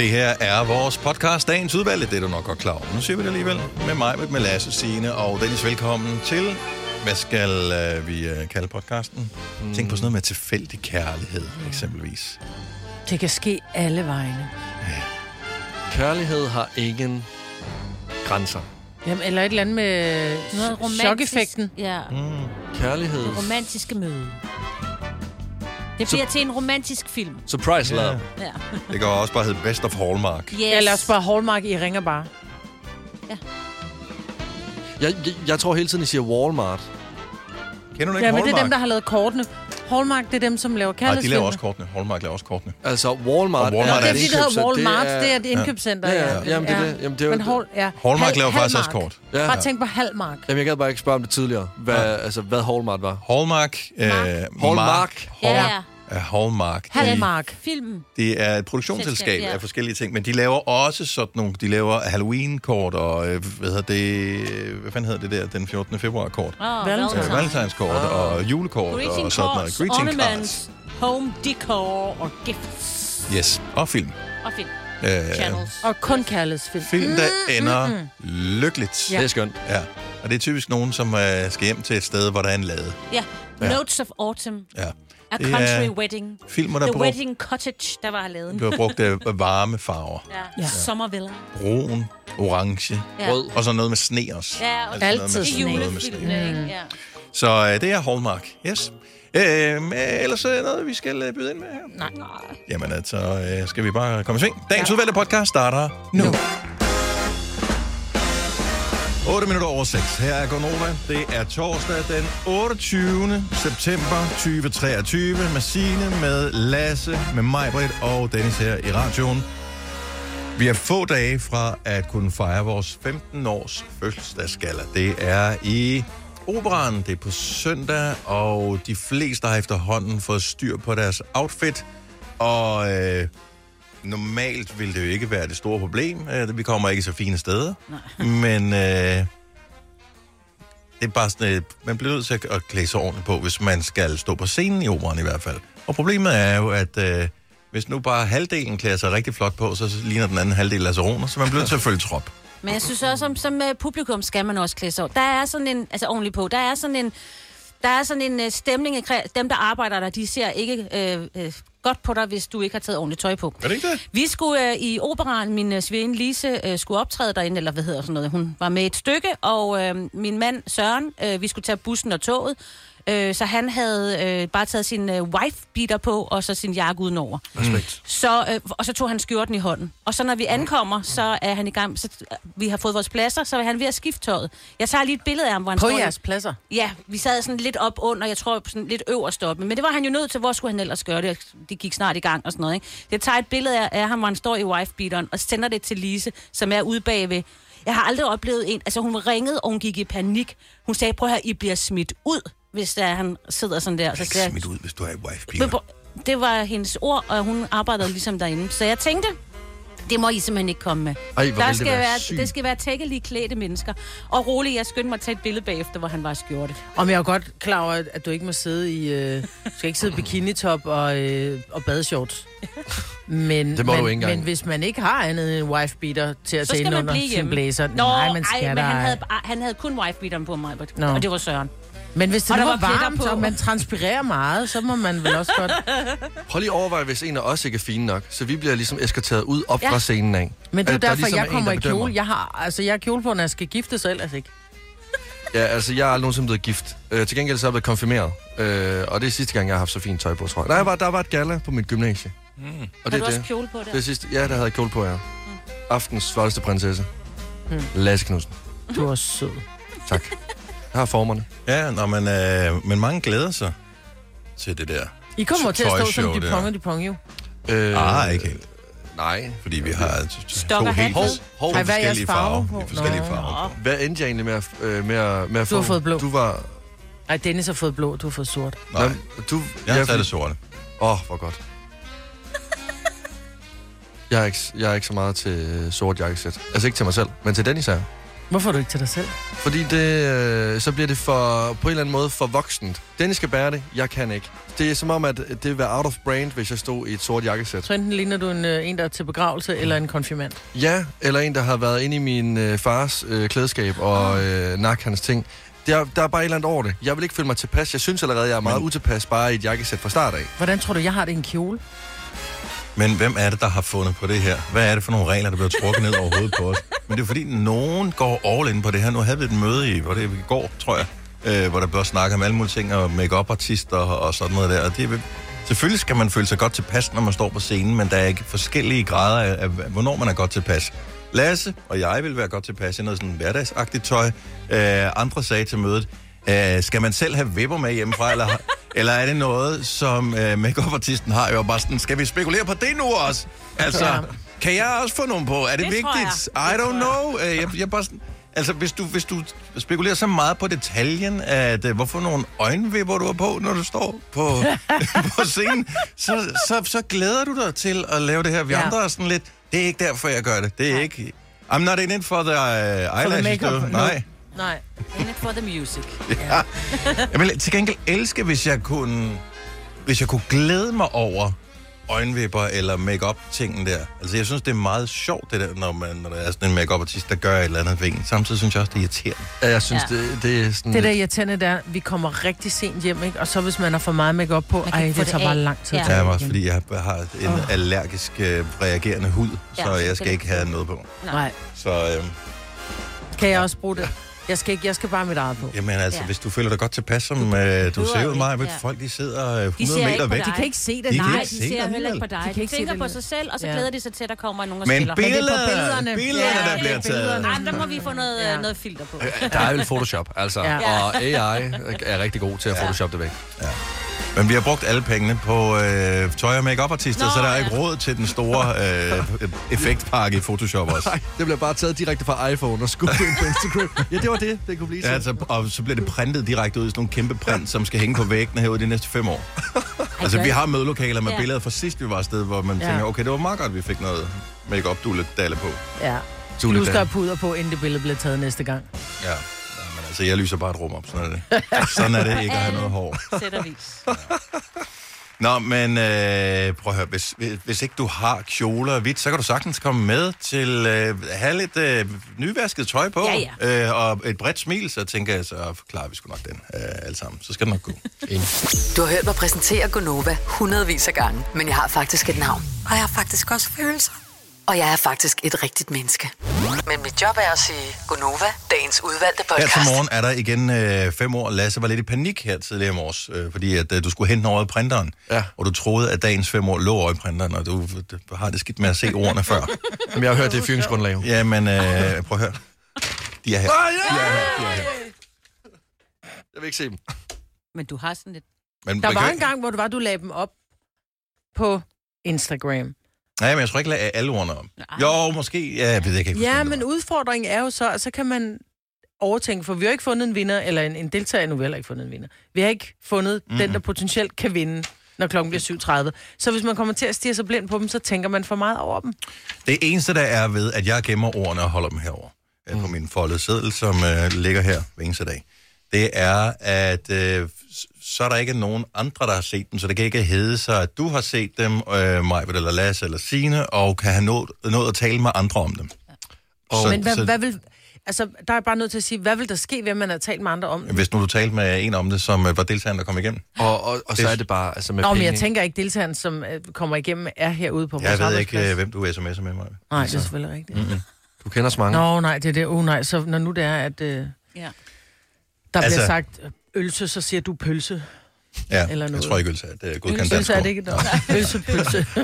Det her er vores podcast, dagens udvalgte. Det er du nok godt klar over. Nu siger vi det alligevel med mig, med Lasse, Signe og Dennis. Velkommen til. Hvad skal øh, vi øh, kalde podcasten? Mm. Tænk på sådan noget med tilfældig kærlighed, eksempelvis. Det kan ske alle vegne. Kærlighed har ingen grænser. Jamen, eller et eller andet med Noget romantisk. chok-effekten. Ja, Mm. Kærlighed. det romantiske møde. Det bliver til en romantisk film. Surprise Ja. love. Ja. Det kan også bare hedde Best of Hallmark. Yes. Eller også bare Hallmark i ringer bare. Jeg, jeg, jeg tror hele tiden, I siger Walmart. Kender du ikke Ja, men det er Hallmark? dem, der har lavet kortene. Hallmark, det er dem, som laver Nej, de laver også kortene. Hallmark laver også kortene. Altså, Walmart, Og Walmart Det er er fordi, et det hedder. Walmart. er- Det er et indkøbscenter. Ja, ja, jamen, det er det. Jamen, det er jo- Men Hall, ja. Hallmark Hal- laver faktisk også Hallmark. kort. Ja. Bare tænk på Hallmark. Jamen, jeg gad bare ikke spørge om det tidligere. Hvad, Ja. altså, hvad Hallmark var. Hallmark. Øh, Hallmark. Mark, Ja, ja. Hallmark. Hallmark. Filmen. det er et produktionsselskab Selskab, ja. af forskellige ting, men de laver også sådan nogle, de laver Halloween-kort og, øh, hvad hedder det, hvad fanden hedder det der, den 14. februar-kort? Oh, Valentine. Øh, Valentinskort og julekort Greeting og sådan noget. Greeting cards. home decor og gifts. Yes, og film. Og film. Øh, Channels. Og kun kærlighedsfilm. film, der ender lykkeligt. Ja. Det er skønt. Ja. Og det er typisk nogen, som øh, skal hjem til et sted, hvor der er en lade. Ja. Ja. Notes of Autumn. Ja. A Det er Country Wedding. Filmer, der The bruger, Wedding Cottage, der var lavet. bliver brugt øh, varme farver. Ja. Ja. Sommervilla. Brun, orange, Ja. Rød. og så noget med sne også. Ja, og Altså noget med Altid det sne, noget med sne. ikke? Ja. Så øh, det er Hallmark, yes. Øh, øh, ellers er noget, vi skal øh, byde ind med her? Nej. Jamen altså, øh, skal vi bare komme i sving. Dagens ja. udvalgte podcast starter nu. nu. 8 minutter over 6. Her er Gonova. Det er torsdag den 28. september 2023 med Signe, med Lasse, med Majbrit og Dennis her i radioen. Vi er få dage fra at kunne fejre vores 15 års fødselsdagsgala. Det er i Operan, det er på søndag, og de fleste har efterhånden fået styr på deres outfit. Og øh, normalt vil det jo ikke være det store problem. Øh, vi kommer ikke så fine steder. Nej. Men øh, det er bare sådan, øh, man bliver nødt til at, at klæde sig ordentligt på, hvis man skal stå på scenen i operan i hvert fald. Og problemet er jo, at øh, hvis nu bare halvdelen klæder sig rigtig flot på, så ligner den anden halvdel af roner, så man bliver nødt til at følge trop. Men jeg synes også, som, som uh, publikum skal man også klæde sig. Der er sådan en, altså ordentligt på, der er sådan en, der er sådan en uh, stemning, af dem der arbejder der, de ser ikke uh, uh, godt på dig, hvis du ikke har taget ordentligt tøj på. Er det ikke det? Vi skulle uh, i operan, min uh, svigerinde Lise uh, skulle optræde derinde, eller hvad hedder sådan noget, hun var med et stykke, og uh, min mand Søren, uh, vi skulle tage bussen og toget, uh, så han havde øh, bare taget sin øh, wife-beater på, og så sin jakke udenover. Respekt. Så, øh, og så tog han skjorten i hånden. Og så når vi ankommer, så er han i gang. Så, vi har fået vores pladser, så er han ved at skifte tøjet. Jeg tager lige et billede af ham, hvor han På står... jeres pladser. Ja, vi sad sådan lidt op under, jeg tror sådan lidt øverst oppe. Men det var han jo nødt til, hvor skulle han ellers gøre det? Det gik snart i gang og sådan noget, ikke? Jeg tager et billede af, af ham, hvor han står i wife-beateren, og sender det til Lise, som er ude bagved. Jeg har aldrig oplevet en... Altså, hun ringede, og hun gik i panik. Hun sagde, prøv at høre, I bliver smidt ud, hvis der, han sidder sådan der. Så jeg, smidt ud, hvis du er wife prøv- Det var hendes ord, og hun arbejdede ligesom derinde. Så jeg tænkte, det må I simpelthen ikke komme med. Ej, hvor Der skal det være være, det skal være tækkelige klædte mennesker. Og roligt, jeg skyndte mig at tage et billede bagefter, hvor han var skjorte. Om jeg er jo godt klar over, at- du ikke må sidde i... Øh, du skal ikke sidde i bikinitop og, øh, og badeshorts. Men, Det må men, du ikke engang. men hvis man ikke har andet end en wife beater til at tage ind under sin blazer, Nå, nej, man skal ej, men da... han havde, bare- han havde kun wife på mig, og det var Søren. Men hvis det Og nu der var var varmt, på. og man transpirerer meget, så må man vel også godt... Prøv lige at overveje, hvis en af os ikke er fine nok, så vi bliver ligesom eskorteret ud op Ja. fra scenen af. Men det er jo At der derfor, ligesom jeg en, kommer der i kjole. Jeg har, altså, jeg har kjole på, når jeg skal gifte sig ellers ikke. Ja, altså, jeg er aldrig nogensinde blevet gift. Øh, til gengæld så er jeg blevet konfirmeret. Øh, og det er sidste gang, jeg har haft så fint tøj på, tror jeg. Nej, var, der var et gala på mit gymnasie. Mm. Og Har det du er også det. kjole på der? Det er sidste, ja, der havde jeg kjole på, ja. Aftens flotteste prinsesse. Mm. Lasse Knudsen. Du er sød. Tak. Jeg har formerne. Ja, når man, øh, men mange glæder sig til det der. I kommer til at stå som de der. ponge, de ponge jo. Øh, Ah, ikke helt. Nej. Fordi vi har Stok to og helt. Hov, hov. Ej, forskellige farve farver. på? De forskellige Nå. farver. på. Hvad endte jeg egentlig med at, øh, med at, med at Du har få? fået blå. Du var... Ej, Dennis har fået blå, du har fået sort. Nej, Nå, du, jeg har jeg- taget det sorte. Åh, oh, hvor godt. Jeg er, ikke, jeg er ikke så meget til øh, sort jakkesæt. Altså ikke til mig selv, men til Dennis er jeg. Hvorfor er du ikke til dig selv? Fordi det, øh, så bliver det for, på en eller anden måde for voksent. Dennis skal bære det, jeg kan ikke. Det er som om, at det vil være out of brand, hvis jeg stod i et sort jakkesæt. Så enten ligner du en, øh, en der er til begravelse, eller en konfirmand. Ja, eller en, der har været inde i min øh, fars øh, klædeskab og øh, nak hans ting. Der, der er bare et eller andet over det. Jeg vil ikke føle mig tilpas. Jeg synes allerede, jeg er meget Men- utilpas bare i et jakkesæt fra start af. Hvordan tror du, jeg har det i en kjole? Men hvem er det, der har fundet på det her? Hvad er det for nogle regler, der bliver trukket ned over hovedet på os? Men det er fordi, nogen går all in på det her. Nu havde vi et møde i, hvor det i går, tror jeg, øh, hvor der blev snakket om alle mulige ting, og make artister og sådan noget der. Og det er, selvfølgelig skal man føle sig godt tilpas, når man står på scenen, men der er ikke forskellige grader af, af hvornår man er godt tilpas. Lasse og jeg vil være godt tilpas i noget sådan hverdagsagtigt tøj. Øh, andre sagde til mødet, øh, skal man selv have vipper med hjemmefra, eller, eller er det noget, som øh, make-up-artisten har? Jo bare sådan, skal vi spekulere på det nu også? Altså, Ja. ja. kan jeg også få nogen på? Er det, Det vigtigt? jeg. I don't know. Øh, Jeg, jeg bare sådan, altså, hvis du, hvis du spekulerer så meget på detaljen, at øh, hvorfor nogle øjenvipper du har på, når du står på, på scenen, så, så, så glæder du dig til at lave det her. Vi Ja. ja. andre er sådan lidt, det er ikke derfor, jeg gør det. Det er Nej. ikke... I'm not in it for the uh, eyelashes, makeup, du. no. Nej. Nej. In it for the music. Ja. Jeg vil til gengæld elske, hvis jeg kunne, hvis jeg kunne glæde mig over øjenvipper eller make tingen der. Altså, jeg synes, det er meget sjovt, det der, når, man, når der er sådan en make artist der gør et eller andet ved en. Samtidig synes jeg også, det er irriterende. Ja, jeg synes, Ja. det, det er sådan Det der lidt- irriterende, det er, at vi kommer rigtig sent hjem, ikke? Og så hvis man har for meget makeup på, ej, det det tager bare af. lang tid. Ja. at Ja, også fordi jeg har en Åh. allergisk øh, reagerende hud, Ja, så jeg skal ikke have noget på. Nej. Så øh, Kan jeg også bruge det? Jeg skal, ikke, jeg skal bare mit eget på. jamen altså, Ja. hvis du føler dig godt tilpas, som øh, du ser ud mig, ja. folk de sidder øh, 100 De ser ikke meter væk. De kan ikke se det. De Nej, Nej, ikke de se ser det heller ikke på dig. De kan De, ikke se tænker det på sig selv, og så Ja. glæder de sig til, at der kommer nogen og Men spiller. det er på billederne, billederne. billederne, Ja, der bliver er taget. billederne. Ej, der må vi få noget, Ja. ja. noget filter på. Der er vel Photoshop, altså. Ja. Ja. Og AI er rigtig god til at Ja. photoshoppe det væk. Men vi har brugt alle pengene på øh, tøj- og make artister Nå, så der er ja. ikke råd til den store øh, effektpakke i Photoshop også. Nej, det bliver bare taget direkte fra iPhone og skubbet ind på Instagram. Ja, det var det, det kunne blive Ja, altså, og så bliver det printet direkte ud i sådan nogle kæmpe print, som skal hænge på væggene herude de næste fem år. Altså, vi I? har mødelokaler med Ja. billeder fra sidst, vi var afsted, hvor man Ja. tænker, okay, det var meget godt, vi fik noget make-up dulle dalle på. Ja. Du skal puder på, inden det billede bliver taget næste gang. Ja. Ja altså, jeg lyser bare et rum op, sådan er det. Sådan er det ikke at have noget hår. Sættervis. Nå, men øh, prøv at høre, hvis, hvis, ikke du har kjoler og hvidt, så kan du sagtens komme med til øh, have lidt øh, nyvasket tøj på, Ja, Øh, og et bredt smil, så tænker jeg, så klarer vi sgu nok den øh, alle sammen. Så skal det nok gå. Du har hørt mig præsentere Gonova hundredvis af gange, men jeg har faktisk et navn. Og jeg har faktisk også følelser. Og jeg er faktisk et rigtigt menneske. Men mit job er at sige Gonova, dagens udvalgte Her podcast. til morgen er der igen øh, fem år. Lasse var lidt i panik her tidligere i morges, øh, fordi at, øh, du skulle hente over i printeren, Ja. og du troede, at dagens fem år lå over i printeren, og du, du har det skidt med at se ordene før. Jamen, jeg har hørt det er fyringsgrundlag. jo. Jamen, øh, prøv at høre. De er her. Ja! De er her. De er her. Jeg vil ikke se dem. Men du har sådan lidt... Men, Der var kan- en gang, hvor du var, du lagde dem op på Instagram. Nej, men jeg tror ikke, at alle ordene om. Nej. Jo, måske. Ja, jeg ved jeg kan ikke Ja, men udfordringen er jo så, at så kan man overtænke, for vi har ikke fundet en vinder, eller en, en deltager, nu vi har heller ikke fundet en vinder. Vi har ikke fundet mm. den, der potentielt kan vinde, når klokken bliver 7.30. Så hvis man kommer til at stige sig blind på dem, så tænker man for meget over dem. Det eneste, der er ved, at jeg gemmer ordene og holder dem herover mm. på min foldede seddel, som øh, ligger her hver eneste dag, det er, at øh, så er der ikke nogen andre, der har set dem, så det kan ikke hedde sig, at du har set dem, øh, Majbert eller Lasse eller Sine og kan have nået, nået at tale med andre om dem. Og- Så- Men hvad, så- hvad vil... Altså, der er bare nødt til at sige, hvad vil der ske, at man har talt med andre om dem? Hvis nu du talte med en om det, som øh, var deltageren, der kom igennem. Og, og, og så Det- er det bare altså med Nå, men jeg tænker ikke, deltageren, som øh, kommer igennem, er herude på vores Jeg ved ikke, øh, hvem du sms'er med mig. Nej, det er selvfølgelig rigtigt. Mm-hmm. Du kender så mange. Nå, nej, det er det. Oh, nej, så når nu det er, at øh, Ja. der Altså- bliver sagt ølse, så siger du pølse. Ja, Eller jeg noget. tror ikke, at det er godkendt dansk Ølse er det ikke noget. Ølse, pølse.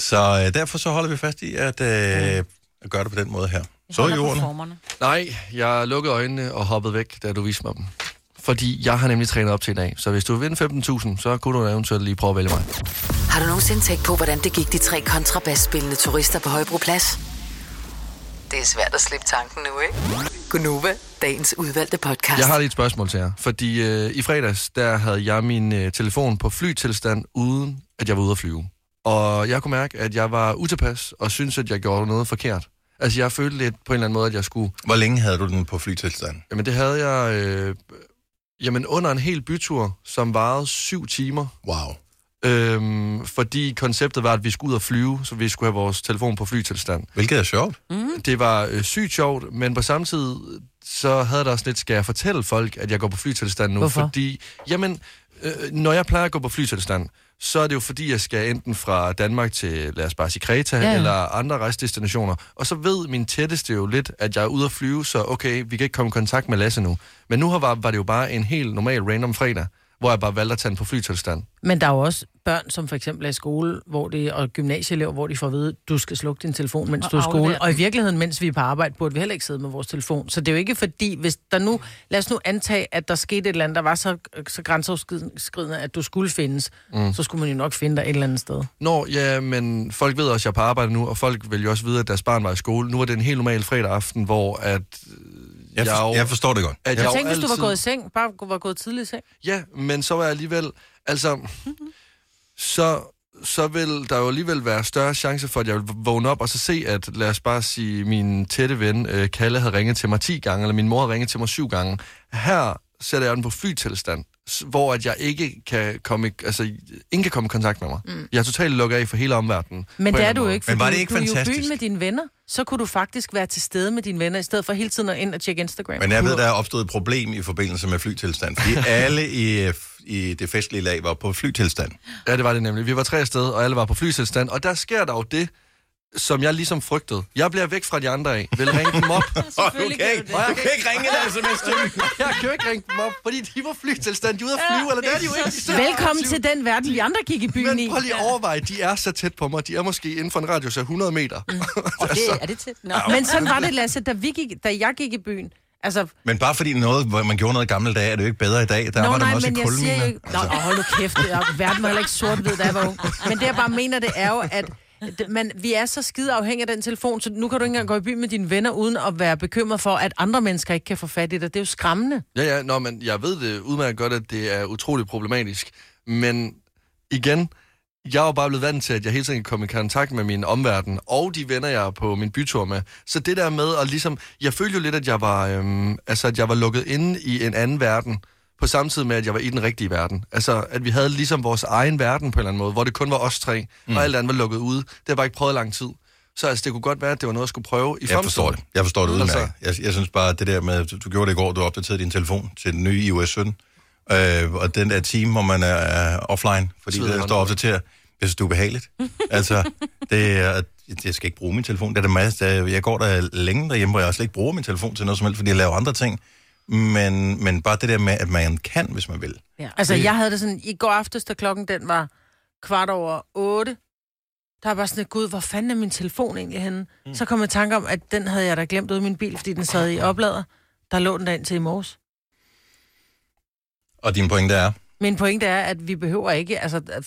Så øh, derfor så holder vi fast i at, øh, at gøre det på den måde her. Så i ordene. Nej, jeg lukkede øjnene og hoppede væk, da du viste mig dem. Fordi jeg har nemlig trænet op til i dag. Så hvis du vil vinde 15.000, så kunne du eventuelt lige prøve at vælge mig. Har du nogensinde tænkt på, hvordan det gik de tre kontrabasspillende turister på Højbroplads? Det er svært at slippe tanken nu, ikke? Gonova, dagens udvalgte podcast. Jeg har lige et spørgsmål til jer. Fordi øh, i fredags, der havde jeg min øh, telefon på flytilstand, uden at jeg var ude at flyve. Og jeg kunne mærke, at jeg var utilpas og syntes, at jeg gjorde noget forkert. Altså, jeg følte lidt på en eller anden måde, at jeg skulle... Hvor længe havde du den på flytilstand? Jamen, det havde jeg... Øh, jamen, under en hel bytur, som varede syv timer. Wow. Øhm, fordi konceptet var, at vi skulle ud og flyve, så vi skulle have vores telefon på flytilstand. Hvilket er sjovt. Det var øh, sygt sjovt, men på samme tid, så havde der også lidt, skal jeg fortælle folk, at jeg går på flytilstand nu? Hvorfor? Fordi, jamen, øh, når jeg plejer at gå på flytilstand, så er det jo fordi, jeg skal enten fra Danmark til, lad os bare sige, Kreta, Ja, eller andre rejsedestinationer. Og så ved min tætteste jo lidt, at jeg er ude at flyve, så okay, vi kan ikke komme i kontakt med Lasse nu. Men nu har- var, var det jo bare en helt normal random fredag, hvor jeg bare valgte at tage den på flytilstand. Men der er jo også børn, som for eksempel er i skole, hvor det, og gymnasieelever, hvor de får at vide, du skal slukke din telefon, mens Og du er i skole. Og i virkeligheden, mens vi er på arbejde, burde vi heller ikke sidde med vores telefon. Så det er jo ikke fordi, hvis der nu, lad os nu antage, at der skete et eller andet, der var så, så grænseoverskridende, at du skulle findes, mm. så skulle man jo nok finde dig et eller andet sted. Nå, ja, men folk ved også, at jeg er på arbejde nu, og folk vil jo også vide, at deres barn var i skole. Nu var det en helt normal fredag aften, hvor at... Jeg, jeg, for, jo- jeg forstår det godt. at Jeg jo tænk, hvis du var altid- gået i seng, bare var gået tidligt i seng. Ja, men så var jeg alligevel... Altså, så, så vil der jo alligevel være større chance for, at jeg vil vågne op og så se, at lad os bare sige, min tætte ven, øh, Kalle, havde ringet til mig 10 gange, eller min mor havde ringet til mig 7 gange. Her sætter jeg den på flytilstand, hvor at jeg ikke kan komme, altså, ingen kan komme i kontakt med mig. Mm. Jeg er totalt lukket af for hele omverdenen. Men det er du anden ikke, Men for var det du, ikke du er jo fantastisk? byen med dine venner. Så kunne du faktisk være til stede med dine venner, i stedet for hele tiden at ind og tjekke Instagram. Men jeg ved, der er opstået et problem i forbindelse med flytilstand, fordi alle i, øh, i det festlige lag var på flytilstand. Ja, det var det nemlig. Vi var tre afsted, og alle var på flytilstand, og der sker der jo det, som jeg ligesom frygtede. Jeg bliver væk fra de andre af. Vil ringe dem op. Selvfølgelig okay, kan du det. du kan ikke ringe en sms til dem. Jeg kan jo ikke ringe dem op, fordi de var flytilstand. De er ude at flyve, eller det er de jo ikke. De Velkommen til den verden, vi andre gik i byen i. Men prøv lige at overveje, de er så tæt på mig. De er måske inden for en radius af 100 meter. Mm. Og det, er det til? Nå. Men sådan var det, Lasse, da, vi gik, da jeg gik i byen. Altså, Men bare fordi noget, hvor man gjorde noget i gamle dage, er det jo ikke bedre i dag. Der Nå, var der nej, også men jeg siger jo ikke... Nå, altså. hold nu kæft, det er, verden var heller ikke sort-hvid, da jeg var ung. Men det, jeg bare mener, det er jo, at man, vi er så skide afhængige af den telefon, så nu kan du ikke engang gå i byen med dine venner, uden at være bekymret for, at andre mennesker ikke kan få fat i dig. Det er jo skræmmende. Ja, ja, nå, men jeg ved det udmærket godt, at det er utroligt problematisk. Men igen, jeg er jo bare blevet vant til, at jeg hele tiden kan komme i kontakt med min omverden, og de venner, jeg er på min bytur med. Så det der med at ligesom... Jeg følte jo lidt, at jeg var, øhm, altså, at jeg var lukket inde i en anden verden, på samme tid med, at jeg var i den rigtige verden. Altså, at vi havde ligesom vores egen verden på en eller anden måde, hvor det kun var os tre, mm. og alt andet var lukket ude. Det har jeg bare ikke prøvet lang tid. Så altså, det kunne godt være, at det var noget, jeg skulle prøve i Jeg forstår det. Jeg forstår det Altså- udmærket. Jeg, jeg synes bare, at det der med, du, du gjorde det i går, du opdaterede din telefon til den nye iOS 17, øh, og den der time, hvor man er, er offline, fordi Sveder der står opdateret, jeg synes, det er ubehageligt. altså, det er, jeg skal ikke bruge min telefon. Det er det masse, der, jeg går der længe derhjemme, hvor jeg slet ikke bruger min telefon til noget som helst, fordi jeg laver andre ting. Men, men bare det der med, at man kan, hvis man vil. Ja. Altså, Det- jeg havde det sådan, i går aftes, da klokken den var kvart over otte, der var bare sådan gud, hvor fanden er min telefon egentlig henne? Mm. Så kom jeg i tanke om, at den havde jeg da glemt ude i min bil, fordi den sad i oplader. Der lå den der ind til i morges. Og din pointe er, Min pointe er, at vi behøver ikke, altså, at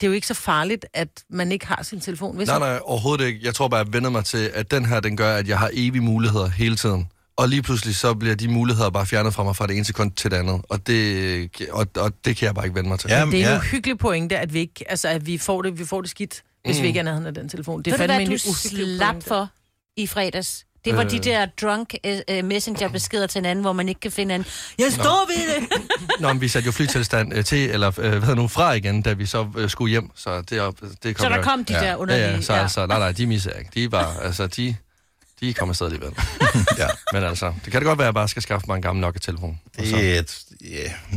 det er jo ikke så farligt, at man ikke har sin telefon. Hvis Nej, nej, overhovedet ikke. Jeg tror bare, jeg vender mig til, at den her, den gør, at jeg har evige muligheder hele tiden. Og lige pludselig, så bliver de muligheder bare fjernet fra mig fra det ene sekund til det andet. Og det, og, og det kan jeg bare ikke vende mig til. Ja, Det er en ja. uhyggelig pointe, at vi ikke, altså, at vi får det, vi får det skidt, hvis mm. vi ikke er nærheden af den telefon. Det er fandme hvad en du uhyggelig slap pointe. for i fredags? Det var øh. de der drunk uh, messenger-beskeder til hinanden, hvor man ikke kan finde en... Jeg står ved det! Nå, men vi satte jo flytilstand øh, til, eller øh, hvad nu, fra igen, da vi så skulle hjem. Så det, op, det kom Så der jo- kom de Ja. der Ja, underlige... ja, så altså, nej, nej, de misser ikke. De er bare, altså, de, de kommer afsted alligevel. ja. Men altså, det kan det godt være, at jeg bare skal skaffe mig en gammel Nokia-telefon. Er ja,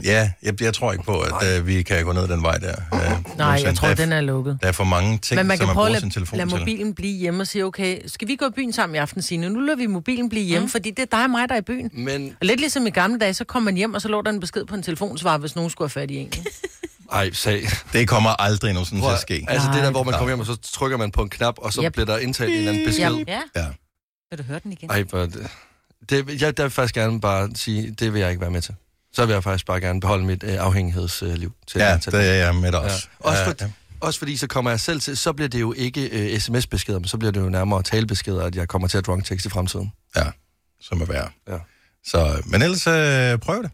ja jeg, jeg tror ikke på, at uh, vi kan gå ned den vej der. Uh, Nej, jeg tror, den er lukket. Der er for mange ting, Men man som kan man prøve bruger at sin telefon lade til. mobilen blive hjemme og sige, okay, skal vi gå i byen sammen i aften, Signe? Nu lader vi mobilen blive hjemme, mm. fordi det er dig og mig, der er i byen. Men, Og lidt ligesom i gamle dage, så kom man hjem, og så lå der en besked på en telefonsvar, hvis nogen skulle have fat i en. ej, sag. Det kommer aldrig nogensinde til at ske. altså det der, hvor man kommer hjem, og så trykker man på en knap, og så Yep. yep. bliver der indtalt en eller anden besked. Yep. Ja, Ja. Vil du høre den igen? Ej, hvor det, jeg der vil faktisk gerne bare sige, det vil jeg ikke være med til. Så vil jeg faktisk bare gerne beholde mit øh, afhængighedsliv. til Ja, til det er jeg med dig Ja. også. Også, for, Ja, også fordi, så kommer jeg selv til, så bliver det jo ikke øh, sms-beskeder, men så bliver det jo nærmere talebeskeder, at jeg kommer til at drunk text i fremtiden. Ja, som er værd. Ja. Så, men ellers øh, prøv det.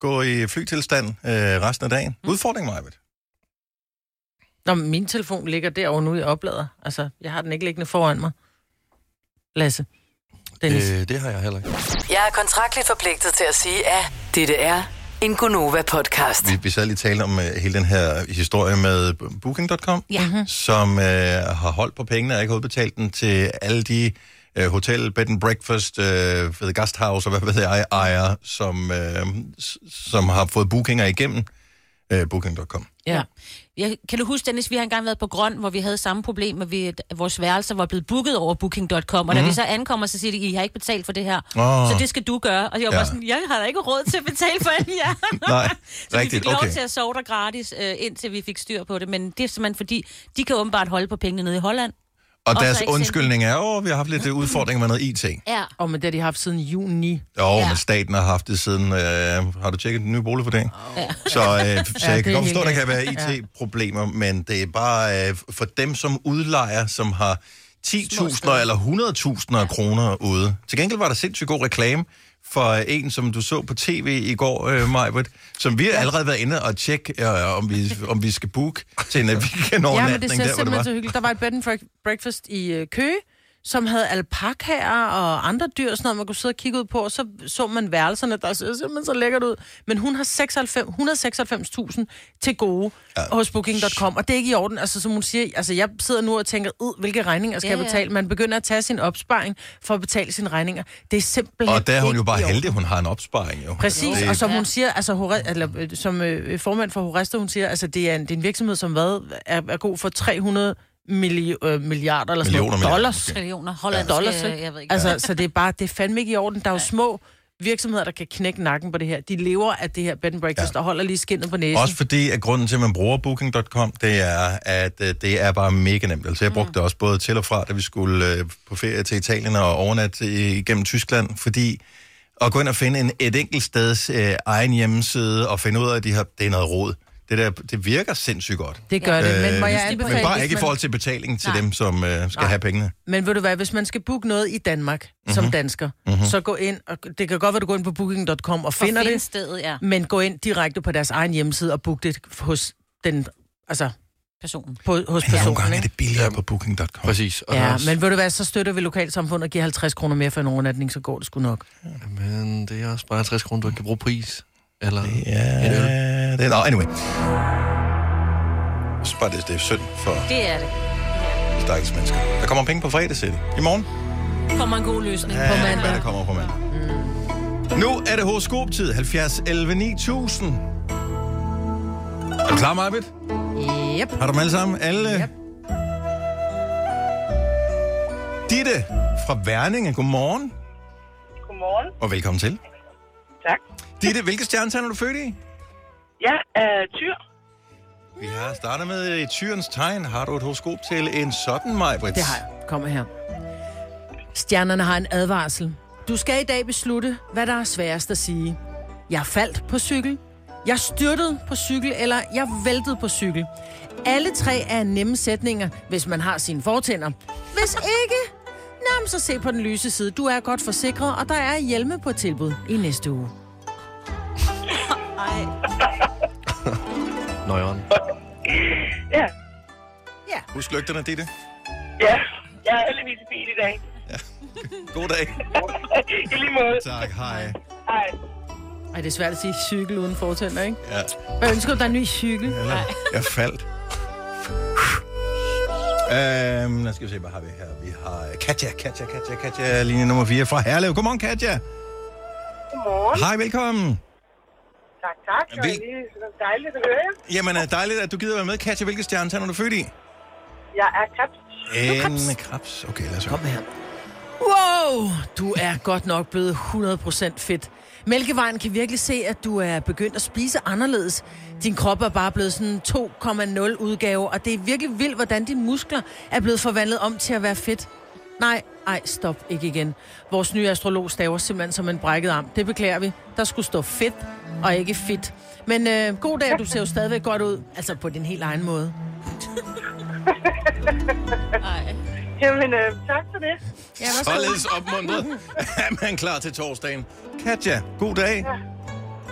Gå i flytilstand øh, resten af dagen. Mm. Udfordring, Majbet. Nå, min telefon ligger derovre nu i oplader. Altså, jeg har den ikke liggende foran mig. Lasse. Dennis. Øh. Det har jeg heller ikke. Jeg er kontraktligt forpligtet til at sige, at dette er en Gonova-podcast. Vi, vi sad lige tale om uh, hele den her historie med Booking.com, Ja. Mhm. som uh, har holdt på pengene og ikke har udbetalt den til alle de uh, hotel, bed and breakfast, uh, ved gasthouse og hvad ved jeg, ejere, som, uh, som har fået bookinger igennem uh, Booking.com. Ja. Jeg, kan du huske, Dennis, vi har engang været på Grøn, hvor vi havde samme problem at vores værelser var blevet booket over booking.com, og da vi så ankommer, så siger de, I har ikke betalt for det her, Mhm. Åh. så det skal du gøre. Og jeg var Ja. sådan, jeg har da ikke råd til at betale for det her. Nej, så vi rigtigt, fik lov okay. til at sove der gratis, øh, indtil vi fik styr på det. Men det er simpelthen fordi, de kan åbenbart holde på pengene nede i Holland. Og deres undskyldning er, at vi har haft lidt øh, udfordringer med noget IT. Ja. Og men det har de haft siden juni. Jo, Ja. men staten har haft det siden... Øh, har du tjekket den nye boligvurdering? Ja. Så, øh, så Ja, jeg kan godt forstå, at der kan være. IT-problemer, men det er bare øh, for dem som udlejer, som har 10.000 steder. eller 100.000 af kroner ude. Til gengæld var der sindssygt god reklame for en, som du så på tv i går, øh, Majbert, som vi har allerede været inde og tjekke, øh, om, vi, om vi skal booke til en Ja, men det weekendovernatning ser der, det simpelthen var. så hyggeligt. Der var et bed and break- breakfast i øh, Køge, som havde alpakaer og andre dyr, sådan noget, man kunne sidde og kigge ud på, og så så man værelserne, der ser simpelthen så lækkert ud. Men hun har 96 196.000 til gode ja. hos Booking.com, og det er ikke i orden. Altså, som hun siger, altså, jeg sidder nu og tænker, ud, hvilke regninger skal Ja, jeg ja. betale? Man begynder at tage sin opsparing for at betale sine regninger. Det er simpelthen Og der er hun jo bare heldig, hun har en opsparing jo. Præcis, Det- og som Ja. hun siger, altså Hore, eller, øh, som øh, formand for Horesta, hun siger, altså det er en, det er en virksomhed, som hvad, er, er god for 300 milli, øh, milliarder eller sådan Millioner, noget. Dollars. måske. Millioner. Hollandske, Dollars, ikke? jeg ved ikke. Altså, så det er bare, det er fandme ikke i orden. Der er jo små virksomheder, der kan knække nakken på det her. De lever af det her bed and breakfast, ja. og holder lige skinnet på næsen. Også fordi, at grunden til, at man bruger Booking.com, det er, at øh, det er bare mega nemt. Altså, jeg brugte det også både til og fra, da vi skulle øh, på ferie til Italien og overnatte igennem Tyskland, fordi at gå ind og finde en, et enkelt steds øh, egen hjemmeside og finde ud af, at de har, det er noget råd. Det, der, det virker sindssygt godt. Det gør det, men må jeg Øh, anbefale... men bare ikke i man- forhold til betaling til Nej. dem, som øh, skal Nej. have pengene. Men ved du hvad, hvis man skal booke noget i Danmark Mhm. mm-hmm. som dansker, mm-hmm. så gå ind, og det kan godt være, at du går ind på booking.com og finder finde det, stedet, ja. men gå ind direkte på deres egen hjemmeside og book det hos den, altså Personen. på, hos Men nogle personen. gange er ikke? det billigere på Booking.com. Præcis. Og er Ja, også, men ved du hvad, så støtter vi lokalsamfundet og giver 50 kroner mere for en overnatning, så går det sgu nok. Men det er også bare 50 kroner, du ikke kan bruge pris. Eller... Ja, det er... Nå, anyway. Jeg synes bare, det, det er synd for Det er det. de stakkels mennesker. Der kommer penge på fredag, siger de. I morgen? Kommer en god løsning. Ja, På det mandag. være, det kommer på mandag. Nu er det horoskoptid. 70 11 9000. Er du klar, Marbet? Yep. Har du dem alle sammen? Alle? Yep. Ditte fra Værninge. Godmorgen. Godmorgen. Og velkommen til. Tak. Ditte, hvilke stjernetegn er du født i? Jeg er tyr. Vi har startet med et tyrens tegn. Har du et horoskop til en sådan, Majbrit? Det har jeg. Kommer her. Stjernerne har en advarsel. Du skal i dag beslutte, hvad der er sværest at sige. Jeg faldt på cykel. Jeg styrtede på cykel, eller jeg væltede på cykel. Alle tre er nemme sætninger, hvis man har sine fortænder. Hvis ikke, Nå, så se på den lyse side. Du er godt forsikret, og der er hjelme på tilbud i næste uge. Ej. Nøjeren. Ja. Husk lygterne, Ditte. Ja. Jeg er heldigvis i bil i dag. God dag. I lige måde. Tak, hej. Hej. Ej, det er svært at sige cykel uden fortænder, ikke? Ja, Hvad ønsker du, der er en ny cykel? jeg faldt. Øhm, lad os skal vi se, hvad har vi her? Vi har Katja, Katja, Katja, Katja, linje nummer 4 fra Herlev. Godmorgen, Katja. Godmorgen. Hej, velkommen. Tak, tak. Det var Vi- lige så dejligt at høre jer. Jamen, er dejligt, at du gider være med. Katja, hvilke stjernetegn er du født i? Jeg er krebs. En krebs. Okay, lad os høre. Kom her. Wow, du er godt nok blevet 100% fedt. Mælkevejen kan virkelig se, at du er begyndt at spise anderledes. Din krop er bare blevet sådan en 2,0 udgave, og det er virkelig vildt, hvordan dine muskler er blevet forvandlet om til at være fedt. Nej, ej, stop, ikke igen. Vores nye astrolog staver simpelthen som en brækket arm. Det beklager vi. Der skulle stå fedt, og ikke fit. Men øh, god dag, du ser jo stadigvæk godt ud. Altså på din helt egen måde. Ej. Jamen, øh, tak for det. Ja. Således opmuntret er man klar til torsdagen. Katja, god dag.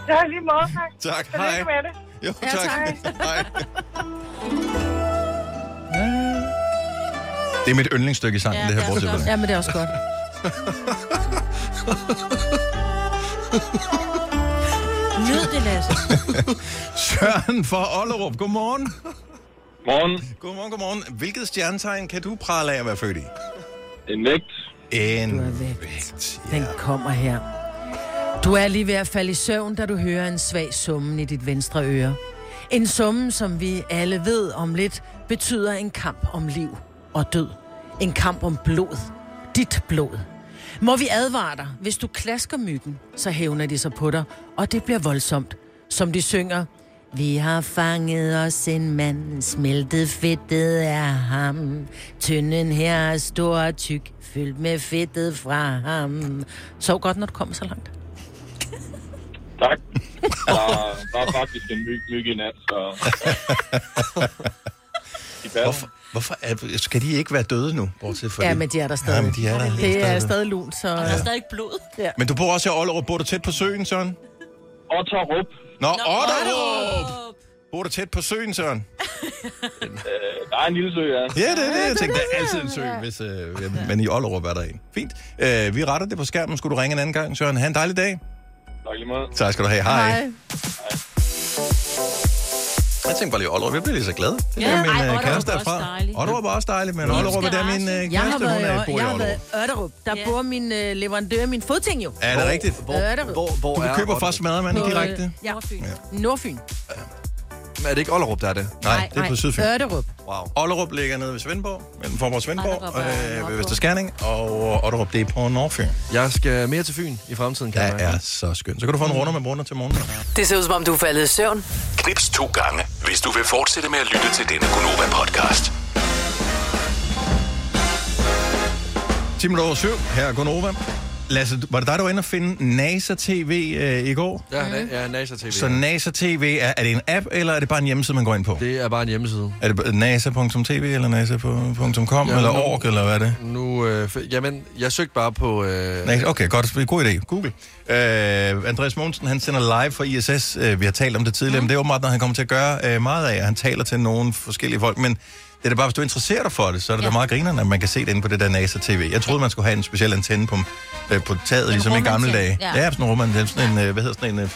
Ja, lige måde, tak. Tak, Tillykke hej. med det. Jo, Ja, tak. tak. Hej. Det er mit yndlingsstykke i sangen, Ja, det her er bortset. Ja, men det er også godt. Nyd det, Lasse. Søren fra Ollerup, godmorgen. Morgen. Godmorgen, godmorgen. Hvilket stjernetegn kan du prale af at være født i? En vægt. En Du er vægt. vægt. Den kommer her. Du er lige ved at falde i søvn, da du hører en svag summen i dit venstre øre. En summen, som vi alle ved om lidt, betyder en kamp om liv og død. En kamp om blod. Dit blod. Må vi advare dig, hvis du klasker myggen, så hævner de sig på dig, og det bliver voldsomt. Som de synger, vi har fanget os en mand, smeltet fedtet er ham. Tynden her er stor og tyk, fyldt med fedtet fra ham. Så godt, når du kommer så langt. Tak. Der, der er faktisk en myg, myg i nat, så... Hvorfor, hvorfor er, skal de ikke være døde nu, bortset fra Ja, det? men de er der stadig. Ja, men de er der Det er stadig lunt, så... Der er stadig blod. Men du bor også i Ollerup. Bor du tæt på søen, Søren? Otterup. Nå, Otterup! Bor du tæt på søen, Søren? Øh, der er en lille sø, ja. Ja, det er det. Jeg tænkte, der er altid en sø, hvis, øh, men i Ollerup er der en. Fint. Øh, vi retter det på skærmen. Skulle du ringe en anden gang, Søren? Ha' en dejlig dag. Tak lige måde. Tak skal du have. Hej. Hej. Jeg tænkte bare lige Ollerup. Jeg bliver lige så glad. Det Ja, er min ej, øh, kæreste er også derfra. dejligt. Ollerup er også dejligt, men Ollerup er der min øh, Jeg har kæreste, hun været, er, i, bor i jeg har været Ollerup. i Ørderup. Der Ja. bor min øh, leverandør min fodting jo. Er det rigtigt? Hvor, Ørderup. hvor, hvor Du er køber fra Ollerup? Smadermanden På, øh, direkte? Ja. Nordfyn. Nordfyn. Er det ikke Ollerup, der er det? Nej, det er på Sydfyn. Ørderup. Wow. Ollerup ligger nede ved Svendborg, mellem Forborg og Svendborg, Ollerup er øh, ved Vesterskærning, og Otterup, det er på Nordfyn. Jeg skal mere til Fyn i fremtiden, kan jeg er så skønt. Så kan du få en runde med brunder til morgen. Det ser ud som om, du er faldet i søvn. Knips to gange, hvis du vil fortsætte med at lytte til denne Gonova-podcast. 10 minutter over syv. Her er Gunova. Lasse, var det dig, der var inde og finde NASA TV øh, i går? Ja, na- ja NASA TV. Så NASA TV, er, er det en app, eller er det bare en hjemmeside, man går ind på? Det er bare en hjemmeside. Er det nasa.tv, eller nasa.com, Ja, eller nu- org, eller hvad er det? Nu, øh, f- jamen, jeg søgte bare på... Øh, NASA, okay, godt. God idé. Google. Øh, Andreas Mogensen, han sender live fra ISS. Øh, vi har talt om det tidligere, mm. men det er åbenbart noget, han kommer til at gøre øh, meget af. Han taler til nogle forskellige folk, men det er da bare, hvis du interesserer dig for det, så er det ja. Da meget grinerne, at man kan se det inde på det der NASA TV. Jeg troede, man skulle have en speciel antenne på, øh, på taget, ligesom i gamle dage. ja. Ja, sådan en rumantenne, sådan en, øh, hvad hedder sådan en, øh,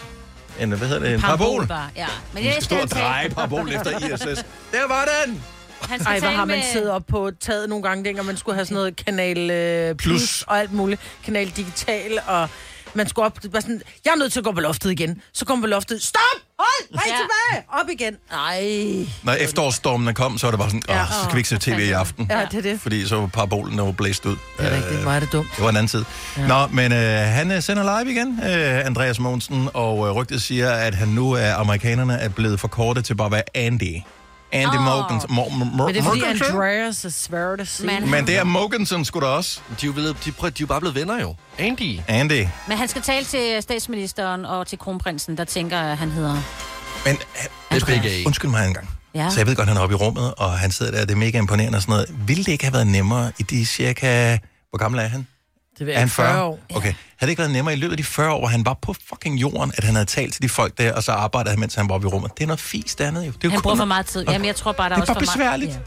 en, øh, hvad hedder det, en parabol. bare, Ja. Men det skal stå skal og han tage. dreje parabolen efter ISS. Der var den! Han Ej, hvor har man med- siddet op på taget nogle gange, dengang man skulle have sådan noget kanal øh, plus, Plus. plus og alt muligt. Kanal digital, og man skulle op, bare sådan, jeg er nødt til at gå på loftet igen. Så kom på loftet, stop! Hold! Vej Ja. tilbage! Op igen. Ej. Når efterårsstormene kom, så var det bare sådan, Ja. Åh, så skal vi ikke se tv i aften. Ja, det er det. Fordi så var parabolen der var blæst ud. Det er rigtigt, er det dumt. Det var en anden tid. Ja. Nå, men øh, han øh, sender live igen, øh, Andreas Mogensen, og øh, rygtet siger, at han nu er amerikanerne er blevet forkortet til bare at være Andy. Andy oh. Mogensen. Mo- Mo- Men det er fordi Mogensen? Andreas er svært at sige. Men- Men det er Mogensen sgu da også. de, er jo blevet, de, prøv, de er jo bare blevet venner jo. Andy. Andy. Men han skal tale til statsministeren og til kronprinsen, der tænker, at han hedder... Men øh, Det er begge A. undskyld mig en gang. Ja. Så jeg ved godt, han er oppe i rummet, og han sidder der, det er mega imponerende og sådan noget. Ville det ikke have været nemmere i de cirka... Hvor gammel er han? Det Er han 40 40 år. Okay. Havde det ikke været nemmere i løbet af de 40 år, hvor han var på fucking jorden, at han havde talt til de folk der, og så arbejdede han, mens han var oppe i rummet? Det er noget fisk, det andet jo. Det er jo Han kun- bruger for meget tid. Jamen, jeg tror bare, der Det er også bare for meget... besværligt.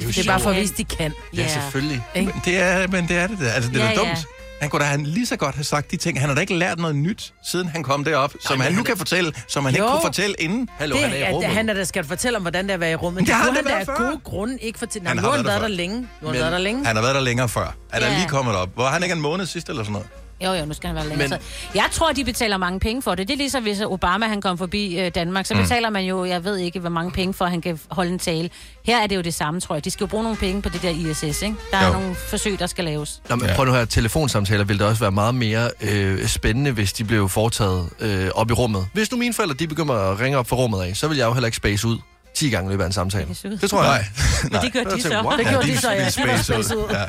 Ja. Det er bare for at vise, de kan. Ja, selvfølgelig. Men det er, men det er det der. Altså, det er Ja, ja. dumt. Han kunne da han lige så godt have sagt de ting. Han har da ikke lært noget nyt, siden han kom derop, som han nu han- kan fortælle, som han Jo. ikke kunne fortælle inden. Hallo, Det, han er i er, rummet. han er der skal fortælle om, hvordan det er at være i rummet. Det har han han da af gode grunde ikke fortælle. Han Nej, har han været været der der længe. Nu har han været der længe. Han har været der længere før. Han er Ja. lige kommet op. Hvor han ikke en måned sidst eller sådan noget. Jo, jo, nu skal han være længere. Men-. Jeg tror, de betaler mange penge for det. Det er ligesom, hvis Obama han kom forbi øh, Danmark, så betaler man jo, jeg ved ikke, hvor mange penge for, at han kan holde en tale. Her er det jo det samme, tror jeg. De skal jo bruge nogle penge på det der ISS, ikke? Der er Jo. nogle forsøg, der skal laves. Nå, men Ja. prøv nu her, telefonsamtaler ville da også være meget mere øh, spændende, hvis de blev foretaget øh, op i rummet. Hvis nu mine forældre, de begynder at ringe op for rummet af, så vil jeg jo heller ikke space ud 10 gange i løbet af en samtale. Det. Det tror jeg. Nej. Men det gør de så. wow. Det gjorde de så, ja. de Det var space ud. Ja.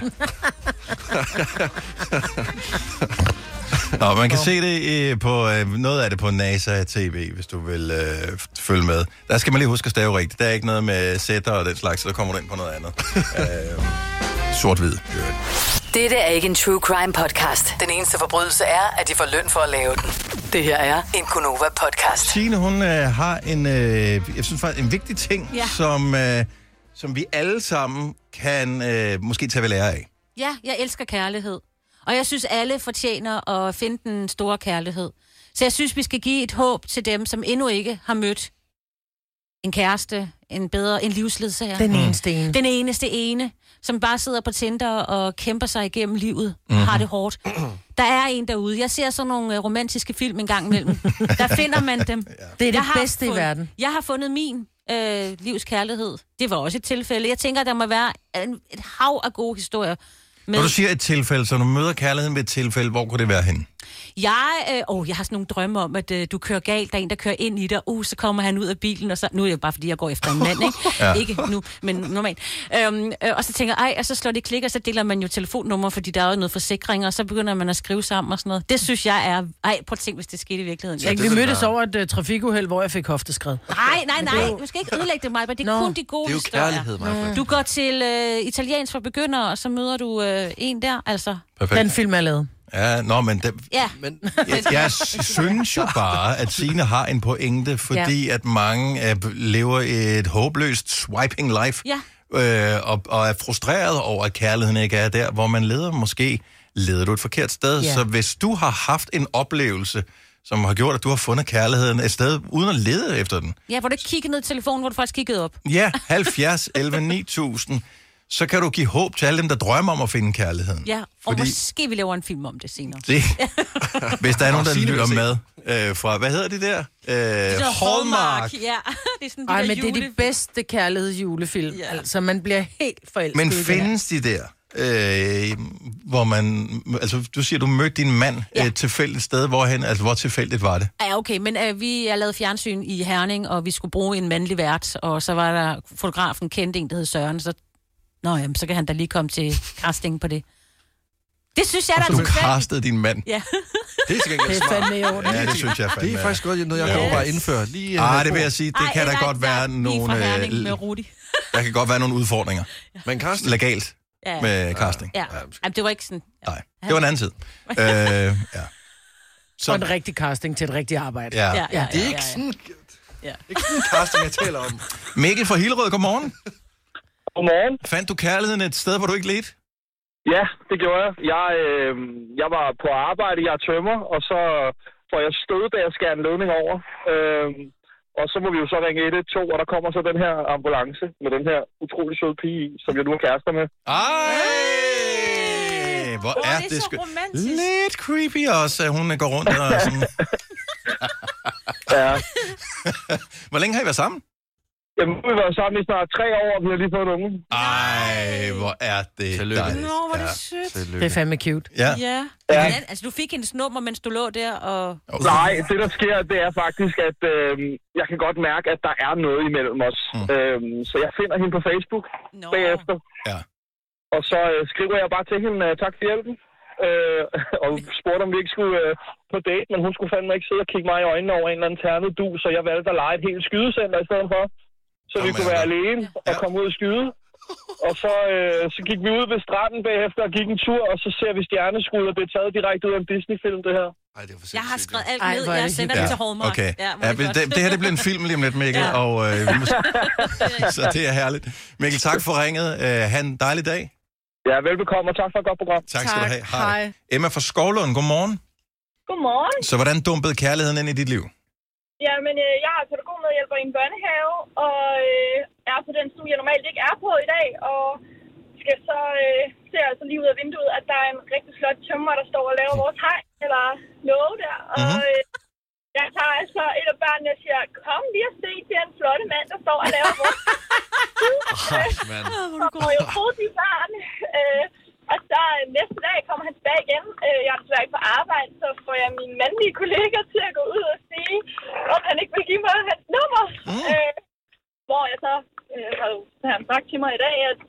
Nå, man kan se det på øh, noget af det på NASA TV, hvis du vil øh, følge med. Der skal man lige huske at stave rigtigt. Der er ikke noget med sætter og den slags, så der kommer du ind på noget andet. øh, Sort-hvid. Dette er ikke en true crime podcast. Den eneste forbrydelse er, at de får løn for at lave den. Det her er en Gunova podcast. Signe, hun øh, har en, øh, jeg synes faktisk, en vigtig ting, Ja. som, øh, som vi alle sammen kan øh, måske tage ved lære af. Ja, jeg elsker kærlighed. Og jeg synes, alle fortjener at finde den store kærlighed. Så jeg synes, vi skal give et håb til dem, som endnu ikke har mødt en kæreste, en bedre, en livsledsager. Den eneste ene. Den eneste ene, som bare sidder på Tinder og kæmper sig igennem livet, mm-hmm. har det hårdt. Der er en derude. Jeg ser sådan nogle øh, romantiske film en gang imellem. Der finder man dem. Det er det Jeg bedste i fundet- verden. Jeg har fundet min øh, livs kærlighed. Det var også et tilfælde. Jeg tænker, der må være en, et hav af gode historier. Med. Når du siger et tilfælde, så du møder kærligheden ved et tilfælde, hvor kunne det være hen? Jeg, øh, åh, jeg har sådan nogle drømme om, at øh, du kører galt, der er en, der kører ind i dig, uh, så kommer han ud af bilen, og så, nu er det bare fordi, jeg går efter en mand, ikke? Ja. Ikke nu, men normalt. Øhm, øh, og så tænker jeg, ej, og så slår det klik, og så deler man jo telefonnummer, fordi der er jo noget forsikring, og så begynder man at skrive sammen og sådan noget. Det synes jeg er, ej, prøv at tænke, hvis det skete i virkeligheden. Ja, vi mødtes over et uh, trafikuheld, hvor jeg fik hofteskred. nej, nej, nej, du skal ikke ødelægge det, mig, men det er Nå. kun de gode Det er jo kærlighed, mig. Du går til øh, italiensk for begyndere, og så møder du øh, en der, altså. Perfekt. Den film er lavet. Ja, nå, men det, Ja, Men jeg, jeg synes jo bare, at Signe har en pointe, fordi ja. at mange øh, lever et håbløst swiping life, Ja. øh, og, og er frustreret over, at kærligheden ikke er der, hvor man leder. Måske leder du et forkert sted. Ja. Så hvis du har haft en oplevelse, som har gjort, at du har fundet kærligheden et sted, uden at lede efter den, ja, hvor du ikke kiggede ned i telefonen, hvor du faktisk kiggede op. ja, 70, 11, 9000, så kan du give håb til alle dem, der drømmer om at finde kærligheden. Ja, og Fordi- måske vi laver en film om det senere. Det, hvis der er nogen, der lytter med øh, fra, hvad hedder det der? Øh, Det Hallmark. Ja, det er sådan de Ej, der men det er de julefilm. bedste kærlighedsjulefilm. Ja. Altså, man bliver helt forelsket Men findes de der, øh, hvor man... Altså, du siger, du mødte din mand ja. Et tilfældigt sted. Hvorhen? Altså, hvor tilfældigt var det? Ja, okay, men øh, vi har lavet fjernsyn i Herning, og vi skulle bruge en mandlig vært, og så var der fotografen kendte en, der hed Søren, så... Nå, jamen, så kan han da lige komme til casting på det. Det synes jeg, der Du er tilfældigt. castede din mand. Ja. det er til Det gengæld er smart. fandme i orden. Ja, det synes jeg fandme. Det er faktisk godt noget, jeg Ja. kan overveje at indføre. Lige, øh, Ah, det vil jeg sige, det Ej, kan der nej, godt være nogle... fra Herning med Øh, Rudi. der kan godt være nogle udfordringer. Men Karsten, Legalt Ja, med casting. ja. Jamen, det var ikke sådan... Nej, det var en anden tid. øh, ja. Så... Og en rigtig casting til et rigtigt arbejde. Ja. Ja, ja, det er ja, ikke ja. sådan... Ja. Ikke sådan en casting, jeg taler om. Mikkel fra Hillerød, godmorgen. Godmorgen. Fandt du kærligheden et sted, hvor du ikke ledte? Ja, det gjorde jeg. Jeg, øh, jeg var på arbejde, jeg er tømmer, og så får jeg stød, da jeg skærer en ledning over. Øh, og så må vi jo så ringe 112, og der kommer så den her ambulance med den her utrolig søde pige i, som jeg nu er kærester med. Ej, hvor er det er det så sgu... romantisk. Lidt creepy også, at hun går rundt og sådan... Ja. Hvor længe har I været sammen? Jamen, nu har vi været sammen i snart tre år, og vi har lige fået en unge. Ej, hvor er det Tillykke. dejligt. Nå, hvor er Ja. det sødt. Det er fandme cute. Ja. Ja. Ja. ja. Altså, du fik hendes nummer, mens du lå der, og... Nej, det der sker, det er faktisk, at øh, jeg kan godt mærke, at der er noget imellem os. Mm. Mm. Øh, så jeg finder hende på Facebook Nå. bagefter. Ja. Og så øh, skriver jeg bare til hende, øh, tak for hjælpen. Øh, og spurgte, om vi ikke skulle øh, på date, men hun skulle fandme ikke sidde og kigge mig i øjnene over en eller anden ternet du, så jeg valgte at lege et helt skydecenter i stedet for. Så vi Jamen, kunne være alene og Ja. komme ud og skyde. Og så, øh, så gik vi ud ved stranden bagefter og gik en tur, og så ser vi stjerneskud, og det er taget direkte ud af en Disney-film, det her. Ej, det er for Jeg har skrevet alt Ej, ned. er Jeg det sender det til Hallmark. okay. Ja, Ja, det, det her det bliver en film lige om lidt, Mikkel, Ja. og øh, vi må- så det er herligt. Mikkel, tak for ringet. Uh, ha' en dejlig dag. Ja, velbekomme, og tak for et godt program. Tak, skal du have. Hej. Emma fra Skovlund, godmorgen. Godmorgen. Så hvordan dumpede kærligheden ind i dit liv? Jamen, øh, jeg er pædagogmedhjælper i en børnehave, og øh, er på den stue, jeg normalt ikke er på i dag, og skal så øh, se altså lige ud af vinduet, at der er en rigtig flot tømmer, der står og laver vores hegn, eller låge der. Og Mhm. øh, jeg tager altså et af børnene og siger, kom lige og se til en flotte mand, der står og laver vores Ej, mand. og jo troede de børn. Øh, og så øh, næste dag kommer han tilbage igen. Øh, jeg er desværre ikke på arbejde, så får jeg mine mandlige kollegaer til at gå ud og sige, om han ikke vil give mig hans nummer. Mm. Øh, hvor jeg så øh, har jo har han sagt til mig i dag, at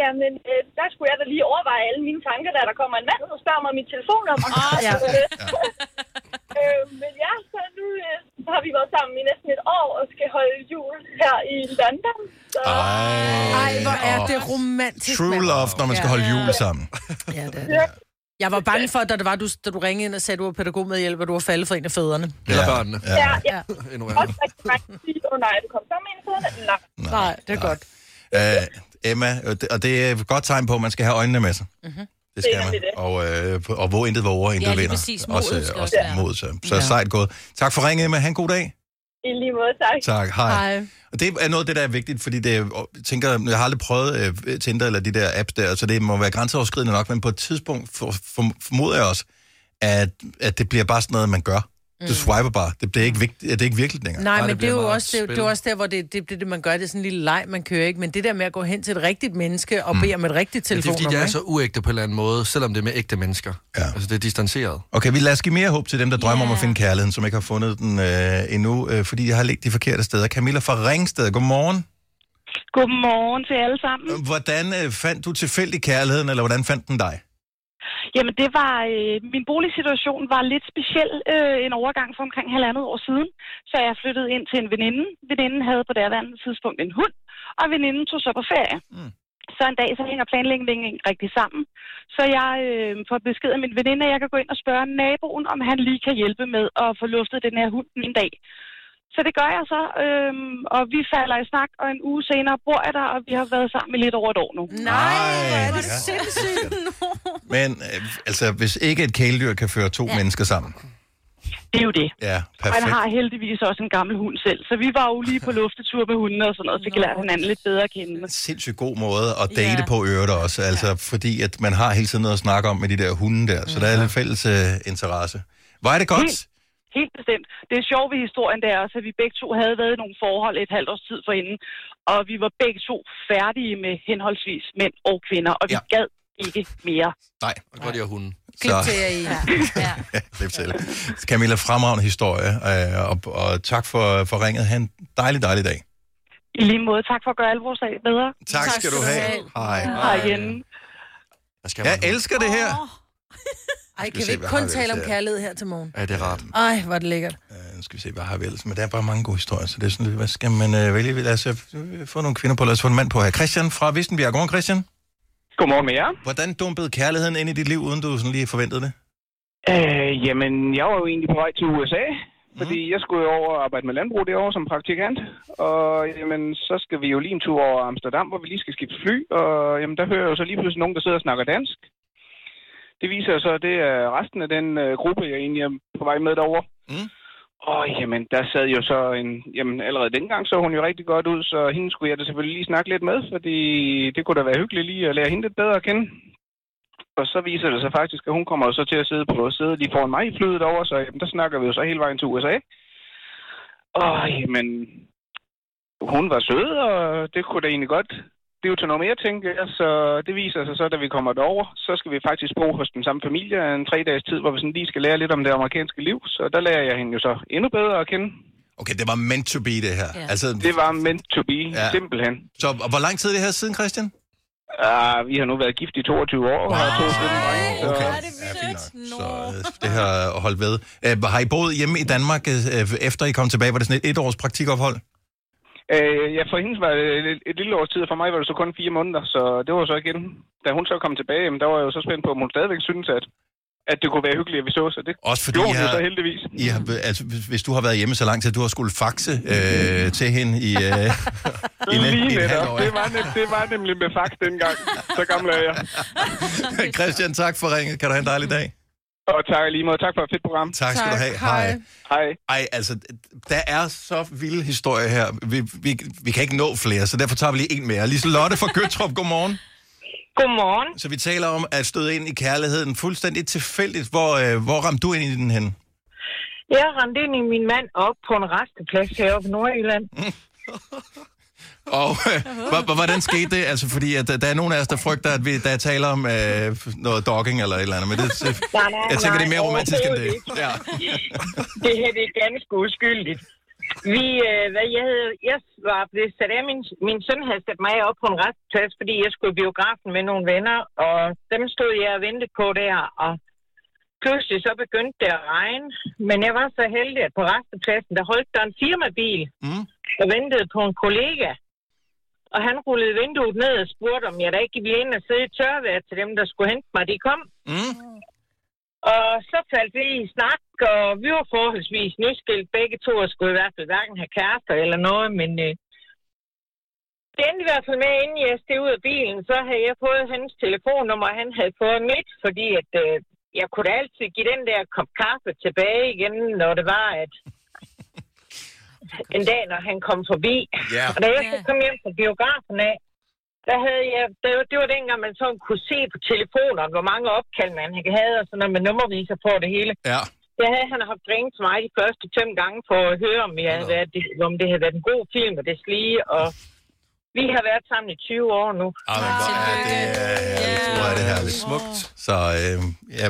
jamen, øh, der skulle jeg da lige overveje alle mine tanker, da der kommer en mand og spørger mig om mit telefonnummer. Ah, ja. øh, men ja, så nu øh, så har vi været sammen i næsten et år og skal holde jul her i London. Så, Ej, Ej, hvor er og det romantisk, True mand. love, når man skal Ja. holde jul sammen. Ja, det er det. Jeg var bange for, da, det var, du, da du ringede ind og sagde, at du var pædagogmedhjælper, at du var faldet for en af fædrene. Eller Ja. børnene. ja, ja. Ja. Endnu Også rigtig åh nej, du kom sammen med en sådan. Nej. Nej, det er godt. Uh, Emma, og det- og det er et godt tegn på, at man skal have øjnene med sig. Mm-hmm. Det skal Det man. det. Og, øh, og hvor intet våger, intet Ja, vinder. præcis. Også, Modet også også mod, så, så Ja. sejt gået. Tak for ringet, Emma. Ha' en god dag. I lige måde, tak. Tak, hej. Hej. Og det er noget af det, der er vigtigt, fordi det jeg tænker, jeg har aldrig prøvet øh, Tinder eller de der apps der, så det må være grænseoverskridende nok, men på et tidspunkt for, for, formoder jeg også, at, at det bliver bare sådan noget, man gør. Du swiper bare. Det, det, er, ikke vigtigt, det er ikke virkeligt længere. Nej, Nej, men det det, er jo også, det, er det er også der, hvor det, det, det, det, man gør, det er sådan en lille leg, man kører ikke. Men det der med at gå hen til et rigtigt menneske og bede om et rigtigt Det er telefonnummer, fordi, det er ikke? så uægte på en eller anden måde, selvom det er med ægte mennesker. Ja. Altså, det er distanceret. Okay, vi lader give mere håb til dem, der drømmer om at Ja. finde kærligheden, som ikke har fundet den øh, endnu, øh, fordi de har ligget de forkerte steder. Camilla fra Ringsted, godmorgen. Godmorgen til alle sammen. Hvordan øh, fandt du tilfældig kærligheden, eller hvordan fandt den dig? Jamen, det var... Øh, min boligsituation var lidt speciel øh, en overgang for omkring halvandet år siden. Så jeg flyttede ind til en veninde. Veninden havde på daværende tidspunkt en hund, og veninden tog så på ferie. Mm. Så en dag, så hænger planlægningen ikke rigtig sammen. Så jeg øh, får besked af min veninde, at jeg kan gå ind og spørge naboen, om han lige kan hjælpe med at få luftet den her hund en dag. Så det gør jeg så, øh, og vi falder i snak, og en uge senere bor jeg der, og vi har været sammen i lidt over et år nu. Nej, hvor er det ja. sindssygt. Men øh, altså, hvis ikke et kæledyr kan føre to ja. mennesker sammen. Det er jo det. Ja, Og perfekt. han har heldigvis også en gammel hund selv, så vi var jo lige på luftetur med hunden og sådan noget, så vi lærte hinanden lidt bedre at kende. sindssygt god måde at date Ja. på øret også, altså fordi at man har hele tiden noget at snakke om med de der hunde der, så der er lidt fælles øh, interesse. Er det godt? Helt. Helt bestemt. Det er sjovt ved historien, der også, at vi begge to havde været i nogle forhold et halvt års tid forinden, og vi var begge to færdige med henholdsvis mænd og kvinder, og vi Ja. ja. gad ikke mere. Nej, Og godt, jeg hunden. Klip til jer i. Ja. ja, klip til. Camilla, fremragende historie, øh, og, og tak for, for ringet. Ha' en dejlig, dejlig dag. I lige måde, tak for at gøre alle vores sag bedre. Tak, skal du have. Hej. Hej igen. Jeg, skal Jeg elsker det her. Ej, vi kan se, vi ikke kun vi tale om kærlighed her til morgen? Ja, det er rart. Ej, hvor er det lækkert. Øh, Nu skal vi se, hvad har vi ellers? Men der er bare mange gode historier, så det er sådan lidt, hvad skal man øh, vælge? Lad os øh, få nogle kvinder på, lad os få en mand på her. Christian fra Vistenbjerg. Godmorgen, Christian. Godmorgen med jer. Hvordan dumpede kærligheden ind i dit liv, uden du sådan lige forventede det? Øh, jamen, jeg var jo egentlig på vej til USA, fordi jeg skulle jo over og arbejde med landbrug derovre som praktikant. Og jamen, så skal vi jo lige en tur over Amsterdam, hvor vi lige skal skifte fly. Og jamen, der hører jeg jo så lige pludselig nogen, der sidder og snakker dansk. Det viser sig så, at det er resten af den øh, gruppe, jeg egentlig er på vej med derover. Mm. Og jamen, der sad jo så en... Jamen, allerede dengang så hun jo rigtig godt ud, så hende skulle jeg da selvfølgelig lige snakke lidt med, fordi det kunne da være hyggeligt lige at lære hende lidt bedre at kende. Og så viser det sig faktisk, at hun kommer jo så til at sidde på sædet lige foran mig i flyet over, så jamen, der snakker vi jo så hele vejen til USA. Og jamen, hun var sød, og det kunne da egentlig godt blive til noget mere, tænkte jeg. Så det viser sig så, da vi kommer derover, så skal vi faktisk bo hos den samme familie en tre dages tid, hvor vi sådan lige skal lære lidt om det amerikanske liv. Så der lærer jeg hende jo så endnu bedre at kende. Okay, det var meant to be, det her. Ja. Altså, Det var meant to be, Ja. ja. simpelthen. så og hvor lang tid er det her siden, Christian? Uh, vi har nu været gift i 22 år og har to drenge, så... Okay, er det ja, fint vildt. nok. Så øh, det har holdt ved. Øh, har I boet hjemme i Danmark, øh, efter I kom tilbage? Var det sådan et, et års praktikophold? Øh, ja, for hende var det et, et lille års tid, og for mig var det så kun fire måneder, så det var så igen. Da hun så kom tilbage, jamen, der var jeg jo så spændt på, om hun stadigvæk synes, at, at det kunne være hyggeligt, at vi så, så det Også fordi gjorde hun har, så heldigvis. I har, altså, hvis, hvis du har været hjemme så lang tid, du har skulle faxe øh, til hende i, øh, i, næ- Lige halvt netop. Det var, nem, det var nemlig med fax dengang. Så gammel er jeg. Christian, tak for ringet. Kan du have en dejlig dag? Og tak lige måde. Tak for et fedt program. Tak skal du have. Hej. Hej. Ej, altså, der er så vilde historier her. Vi, vi, vi kan ikke nå flere, så derfor tager vi lige en mere. Lise Lotte fra Gøtrup, godmorgen. Godmorgen. Så vi taler om at støde ind i kærligheden fuldstændig tilfældigt. Hvor, øh, hvor ramte du ind i den hen? Jeg rendte ind i min mand op på en resteplads heroppe i Nordjylland. Og øh, hvordan skete det? Altså, fordi at, øh, der er nogen af os, der frygter, at vi, der er tale om øh, noget dogging eller et eller andet. Men det, det, Nej, nej, jeg tænker, det er mere nej, romantisk end det. Ja. Det her det er ganske uskyldigt. Vi, øh, hvad jeg, havde, jeg var blevet sat af, min, min søn havde sat mig op på en resteplads, fordi jeg skulle i biografen med nogle venner, og dem stod jeg og ventede på der, og pludselig så begyndte det at regne, men jeg var så heldig, at på restepladsen, der holdt der en firmabil, Mm. og ventede på en kollega. Og han rullede vinduet ned og spurgte, om jeg da ikke ville ind og sidde i tørvejr til dem, der skulle hente mig. De kom. Mm. Og så faldt vi i snak, og vi var forholdsvis nyskilt begge to, og skulle i hvert fald hverken have kærester eller noget, men øh, Det endte i hvert fald med, inden jeg steg ud af bilen, så havde jeg fået hans telefonnummer, og han havde fået mit, fordi at, øh, jeg kunne da altid give den der kop kaffe tilbage igen, når det var, at en dag, når han kom forbi. Ja. Og da jeg så kom hjem fra biografen af, der havde jeg, det var, det var dengang, man så kunne se på telefonerne, hvor mange opkald man havde, og sådan noget med nummerviser på det hele. Ja. Der havde han haft ringet til mig de første fem gange for at høre, om, jeg havde været, om det havde været en god film, og det slige, og vi har været sammen i 20 år nu. Ah, men hvor er det herligt. Hvor er det herligt. Smukt. Så øh, ja,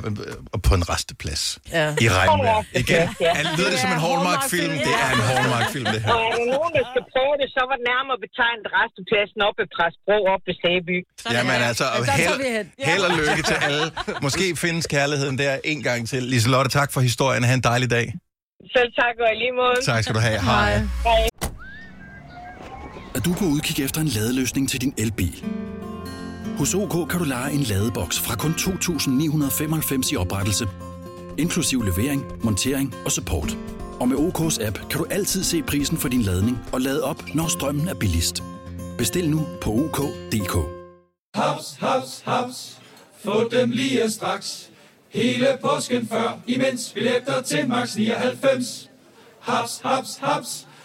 og på en resteplads. Ja. I regnvejr. Igen. ja. Ja. Lyder det som en Hallmark-film? Det er en Hallmark-film, det her. Og er der nogen, der skal prøve det, så var det nærmere betegnet restepladsen op ved Præstbro op ved Sæby. Jamen altså, tager held, held og lykke til alle. Måske findes kærligheden der en gang til. Liselotte, tak for historien. Ha' en dejlig dag. Selv tak, og i lige måde. Tak skal du have. Hej. Hej. Er du på udkig efter en ladeløsning til din elbil? Hos OK kan du lege en ladeboks fra kun 2.995 i oprettelse, inklusiv levering, montering og support. Og med OK's app kan du altid se prisen for din ladning og lade op, når strømmen er billigst. Bestil nu på OK.dk. Haps, haps, haps. Få dem lige straks. Hele påsken før, imens billetter til max 99. Haps, haps, haps.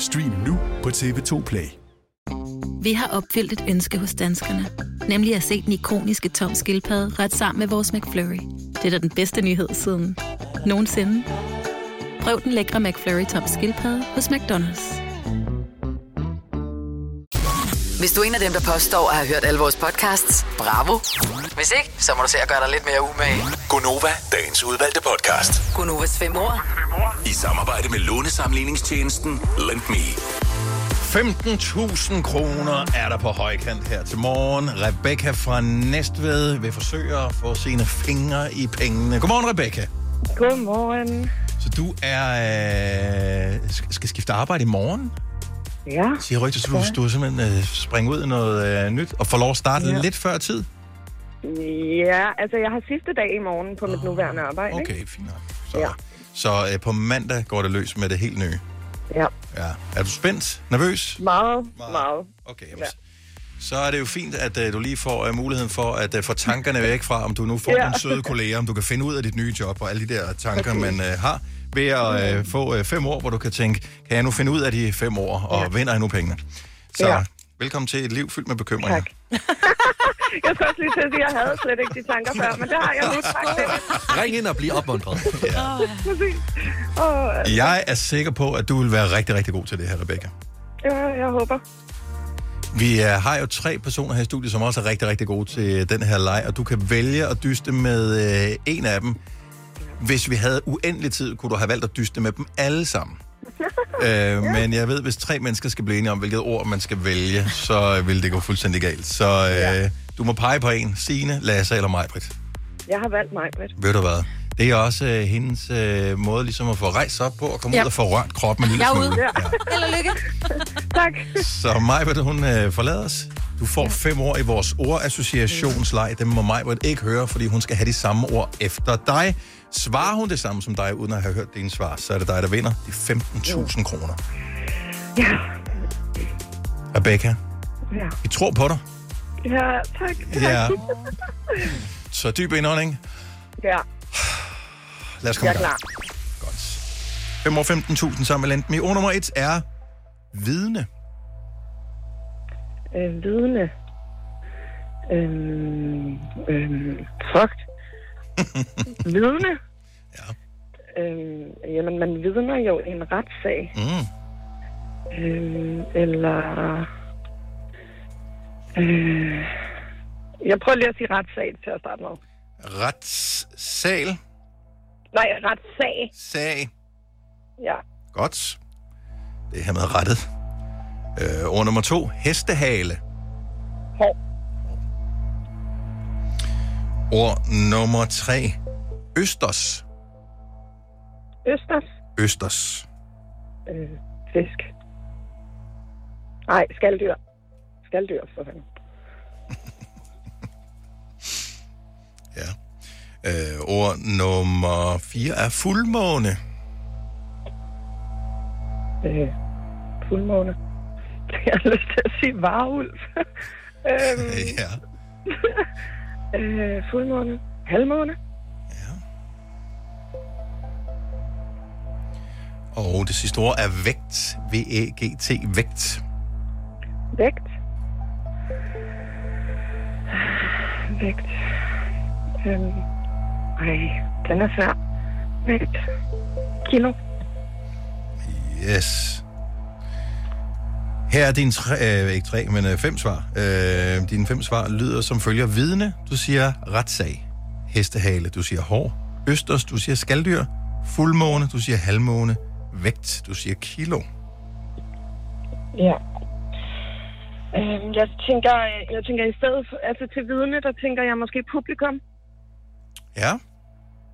Stream nu på TV2 Play. Vi har opfyldt et ønske hos danskerne. Nemlig at se den ikoniske tom skildpadde ret sammen med vores McFlurry. Det er da den bedste nyhed siden nogensinde. Prøv den lækre McFlurry tom skildpadde hos McDonald's. Hvis du er en af dem, der påstår at have hørt alle vores podcasts, bravo. Hvis ikke, så må du se at gøre dig lidt mere umage. Gonova, dagens udvalgte podcast. Gunovas fem år. I samarbejde med lånesamligningstjenesten Lend Me. 15.000 kroner er der på højkant her til morgen. Rebecca fra Næstved vil forsøge at få sine fingre i pengene. Godmorgen, Rebecca. Godmorgen. Så du er øh, skal skifte arbejde i morgen? Ja. Siger rygter, så du, Ja. du simpelthen øh, springer ud i noget øh, nyt og får lov at starte Ja. lidt før tid? Ja, altså jeg har sidste dag i morgen på mit nuværende arbejde. ikke? Okay, fint nok. Så, så øh, på mandag går det løs med det helt nye. Ja. Ja. Er du spændt? Nervøs? Meget, meget. Okay, jamen, Så er det jo fint, at uh, du lige får uh, muligheden for at uh, få tankerne væk fra, om du nu får Ja. ja. nogle søde kolleger, om du kan finde ud af dit nye job og alle de der tanker, Okay. man uh, har, ved at uh, få uh, fem år, hvor du kan tænke, kan jeg nu finde ud af de fem år, og Ja. vinder jeg nu pengene? Så Ja. velkommen til et liv fyldt med bekymringer. Jeg skulle også lige til at sige, at jeg havde slet ikke de tanker før, men det har jeg nu. Tak. Ring ind og bliv opmuntret. Præcis. Og, Jeg er sikker på, at du vil være rigtig, rigtig god til det her, Rebecca. ja, jeg håber. Vi uh, har jo tre personer her i studiet, som også er rigtig, rigtig gode til den her leg, og du kan vælge at dyste med uh, en af dem. Hvis vi havde uendelig tid, kunne du have valgt at dyste med dem alle sammen. øh, men jeg ved, hvis tre mennesker skal blive enige om, hvilket ord man skal vælge, så øh, vil det gå fuldstændig galt. Så øh, ja. du må pege på en. Signe, Lasse eller Majbrit. Jeg har valgt mig, Britt. Ved du hvad? Det er også øh, hendes øh, måde ligesom at få rejst op på og komme Ja. ud og få rørt kroppen en lille Jeg er ude. Ja. Held og lykke. tak. Så Majbert, hun øh, forlader os. Du får fem år i vores ordassociationsleg. Dem må Majbert ikke høre, fordi hun skal have de samme ord efter dig. Svarer hun det samme som dig, uden at have hørt dine svar, så er det dig, der vinder de 15.000 kroner. Ja. Rebecca, Ja. vi tror på dig. Ja, tak. tak. Ja. Så dyb indånding. ja. Lad os komme Jeg er klar. 5 år 15.000 sammen med Lendme. Ord nummer 1 er vidne. Øh, vidne. Øhm, øhm, fuck. vidne? Ja. Øhm, jamen, man vidner jo i en retssag. Mm. Øhm, eller... Øh, jeg prøver lige at sige retssag til at starte med. Retssal. Nej, retssag. Sag. Ja. Godt. Det er hermed rettet. Øh, ord nummer to. Hestehale. Hår. Ord nummer tre. Østers. Østers. Østers. Øh, fisk. Nej, skalddyr. Skalddyr, for fanden. Øh, ord nummer fire er fuldmåne. Øh, fuldmåne. Jeg har lyst til at sige varulv. øhm, ja. øh, fuldmåne. Halvmåne. Og det sidste ord er vægt. V-E-G-T. Vægt. Vægt. Vægt. Øhm, ej, den er svær. Vægt. Kilo. Yes. Her er dine tre, øh, ikke tre, men øh, fem svar. Øh, dine fem svar lyder som følger. Vidne, du siger retssag. Hestehale, du siger hår. Østers, du siger skalddyr. Fuldmåne, du siger halvmåne. Vægt, du siger kilo. Ja. Øhm, jeg tænker, jeg tænker i stedet for, altså til vidne, der tænker jeg måske publikum. Ja.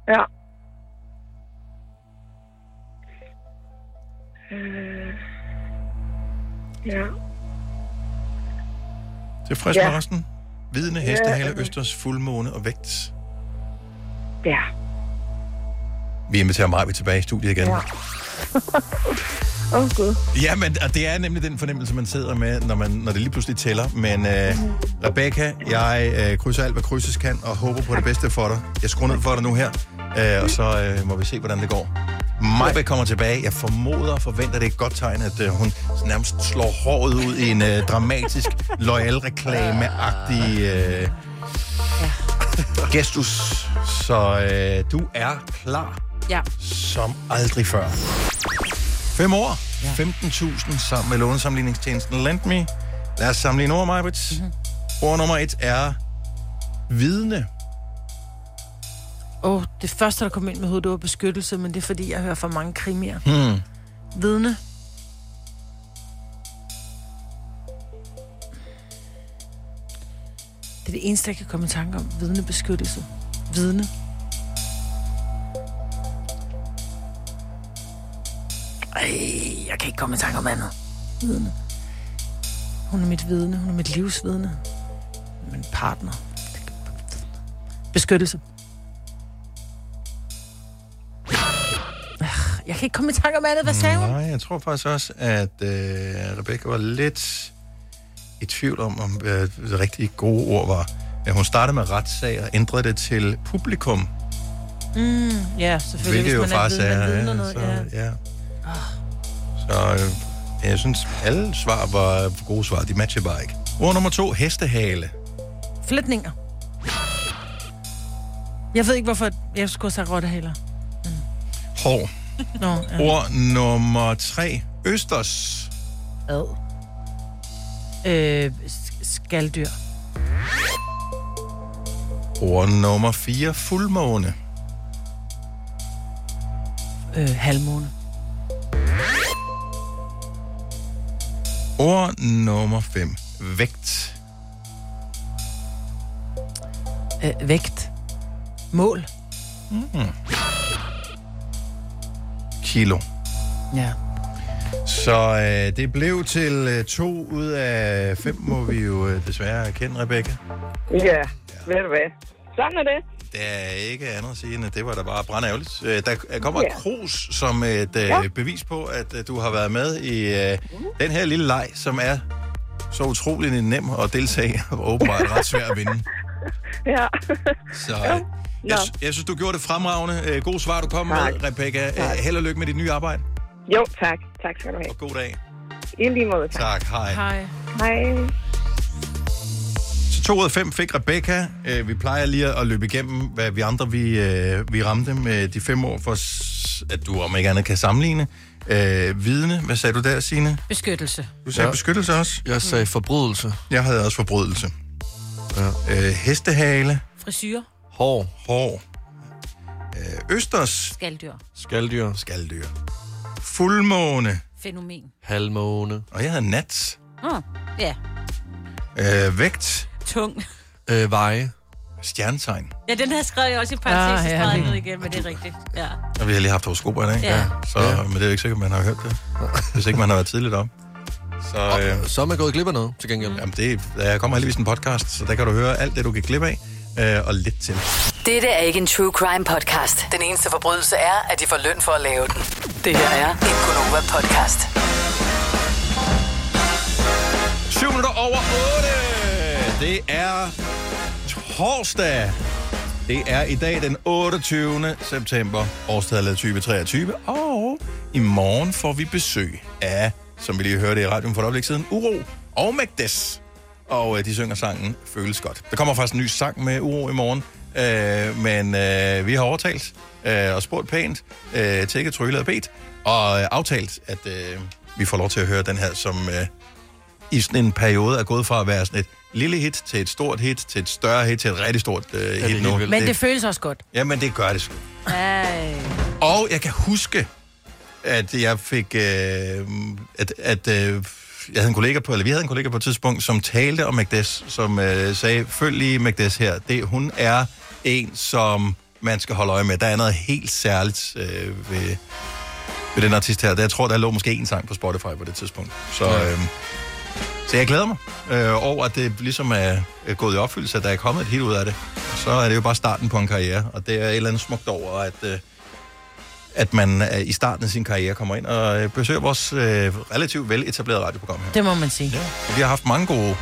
Ja. Øh, ja. Tilfreds Ja. med resten? Vidne, Ja, hestehale, okay. østers, fuldmåne og vægt. Ja. Vi inviterer mig tilbage i studiet igen. Ja. Åh, oh, Gud. Ja, men og det er nemlig den fornemmelse, man sidder med, når, man, når det lige pludselig tæller. Men øh, Rebecca, jeg øh, krydser alt, hvad krydses kan, og håber på det bedste for dig. Jeg skruer ned for dig nu her, øh, og så øh, må vi se, hvordan det går. Majbe kommer tilbage. Jeg formoder og forventer, det er et godt tegn, at øh, hun nærmest slår håret ud i en øh, dramatisk, loyal reklame-agtig øh, gestus. Så øh, du er klar Ja. som aldrig før. Fem år, 15.000 sammen med lånesamligningstjenesten Lendme. Lad os sammenligne ord, Majbrits. Mm-hmm. Ord nummer et er vidne. Åh, oh, det første, der kom ind med hovedet, det var beskyttelse, men det er fordi, jeg hører for mange krimier. Hmm. Vidne. Det er det eneste, jeg kan komme i tanke om. Vidnebeskyttelse. Vidne. Ej, jeg kan ikke komme i tanke om andet. Vidne. Hun er mit vidne. Hun er mit livsvidne. Min partner. Beskyttelse. Jeg kan ikke komme i tanke om andet. Hvad sagde hun? Nej, jeg tror faktisk også, at øh, Rebecca var lidt i tvivl om, om øh, det rigtige gode ord var. Ja, hun startede med retssag og ændrede det til publikum. Mm, ja, selvfølgelig. Hvilket jo hvis man faktisk er, er... ja, noget. så, Ja. ja. Så øh, jeg synes, alle svar var gode svar. De matcher bare ikke. Ord nummer to, hestehale. Flætninger. Jeg ved ikke, hvorfor jeg skulle have sagt rottehaler. Hår. Nå, ja. Ord nummer tre, østers. Ad. Øh, sk- skalddyr. Ord nummer fire, fuldmåne. Øh, halvmåne. Ord nummer 5. Vægt. Øh, vægt. Mål. Mm. Kilo. Ja. Så øh, det blev til øh, to ud af fem, må vi jo øh, desværre erkende, Rebecca. Ja, ved du hvad? Sådan er det. Der er ikke andet at sige, end at det var da bare brandærgerligt. Øh, Der kommer Ja. et krus som et øh, Ja. bevis på, at øh, du har været med i øh, den her lille leg, som er så utrolig nem at deltage og åbenbart ret svær at vinde. Ja. Så øh, jeg, sy- jeg synes, du gjorde det fremragende. Øh, God svar, du kom Tak. med, Rebecca. Tak. Øh, Held og lykke med dit nye arbejde. Jo, tak. Tak skal du have. God dag. I lige måde, tak. Tak, hej. Hej. Hej. Så to ud af fem fik Rebecca. Øh, vi plejer lige at løbe igennem, hvad vi andre vi, vi ramte med de fem år, for at du om ikke andet kan sammenligne. Øh, vidne, hvad sagde du der, Signe? Beskyttelse. Du sagde ja. Ja. beskyttelse også? Jeg sagde forbrydelse. Jeg havde også forbrydelse. Ja. Øh, hestehale. Frisyr. Hår. Hår. Øh, østers. Skalddyr. Skaldyr. Skaldyr. Fuldmåne. Fænomen. Halvmåne. Og jeg havde nat. Oh, ja. Øh, vægt. Tung. Øh, veje. Stjernetegn. Ja, den her skrev jeg også i parentes, Ah, ja, ja, ned igen, men det er rigtigt. Ja. Og vi har lige haft horoskoper i dag. Ja. Så, ja. Men det er jo ikke sikkert, man har hørt det. Hvis ikke man har været tidligt op. Så, øh, så er man gået glip af noget, til gengæld. Jamen, det, der kommer heldigvis en podcast, så der kan du høre alt det, du kan glip af. Øh, og lidt til. Dette er ikke en true crime podcast. Den eneste forbrydelse er, at de får løn for at lave den. Det her er en Gunova podcast. 7 minutter over 8. Det er torsdag. Det er i dag den 28. september, årstallet 2023. Og i morgen får vi besøg af, som vi lige hørte i radioen for et øjeblik siden, Uro og Magdes. Og øh, de synger sangen Føles Godt. Der kommer faktisk en ny sang med Uro i morgen. Øh, men øh, vi har overtalt øh, og spurgt pænt, øh, tækket, tryllet og bedt, og øh, aftalt, at øh, vi får lov til at høre den her, som øh, i sådan en periode er gået fra at være sådan et lille hit til et stort hit, til et større hit, til et rigtig stort øh, hit helt nu. Men det føles også godt. Jamen, det gør det sgu. Ej. Og jeg kan huske, at jeg fik... Øh, at, at øh, jeg havde en kollega på, eller vi havde en kollega på et tidspunkt, som talte om Magdes, som øh, sagde, følg lige Magdes her. Det, hun er en, som man skal holde øje med. Der er noget helt særligt øh, ved, ved den artist her. Jeg tror, der lå måske en sang på Spotify på det tidspunkt. Så, øh, så jeg glæder mig øh, over, at det ligesom er er gået i opfyldelse, at der er kommet et hit ud af det. Så er det jo bare starten på en karriere, og det er et eller andet smukt over, at... Øh, at man øh, i starten af sin karriere kommer ind og øh, besøger vores øh, relativt veletablerede radioprogram her. Det må man sige. Ja. Vi har haft mange gode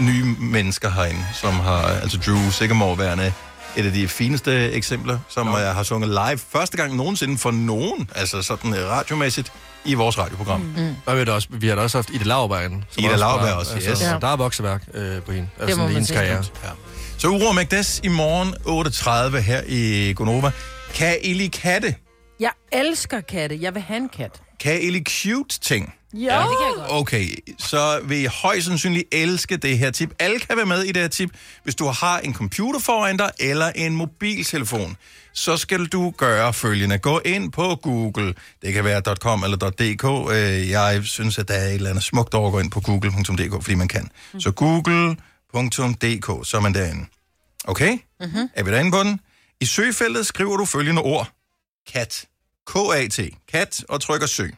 nye mennesker herinde, som har, altså Drew Sigamore værende et af de fineste eksempler, som øh, har sunget live første gang nogensinde for nogen, altså sådan øh, radiomæssigt, i vores radioprogram. Mm. Og vi har, da også, vi har da også haft Ida Lauerberg inde, som Ida Lauerberg også, altså, yes. Der er vokseværk øh, på hende. Altså, må i man hendes sige. karriere. Ja. Så Uro Magdes i morgen 8.30 her i Gonova. Kan I lide katte? Jeg elsker katte. Jeg vil have en kat. Kan I lide cute ting? Ja, det kan jeg godt. Okay, så vil I højst sandsynligt elske det her tip. Alle kan være med i det her tip. Hvis du har en computer foran dig eller en mobiltelefon, så skal du gøre følgende. Gå ind på Google. Det kan være .com eller .dk. Øh, Jeg synes, at der er et eller andet smukt over at gå ind på google.dk, fordi man kan. Så google.dk, så er man derinde. Okay? Mm-hmm. Er vi derinde på den? I søgefeltet skriver du følgende ord. Kat. K-A-T. Kat og trykker søg.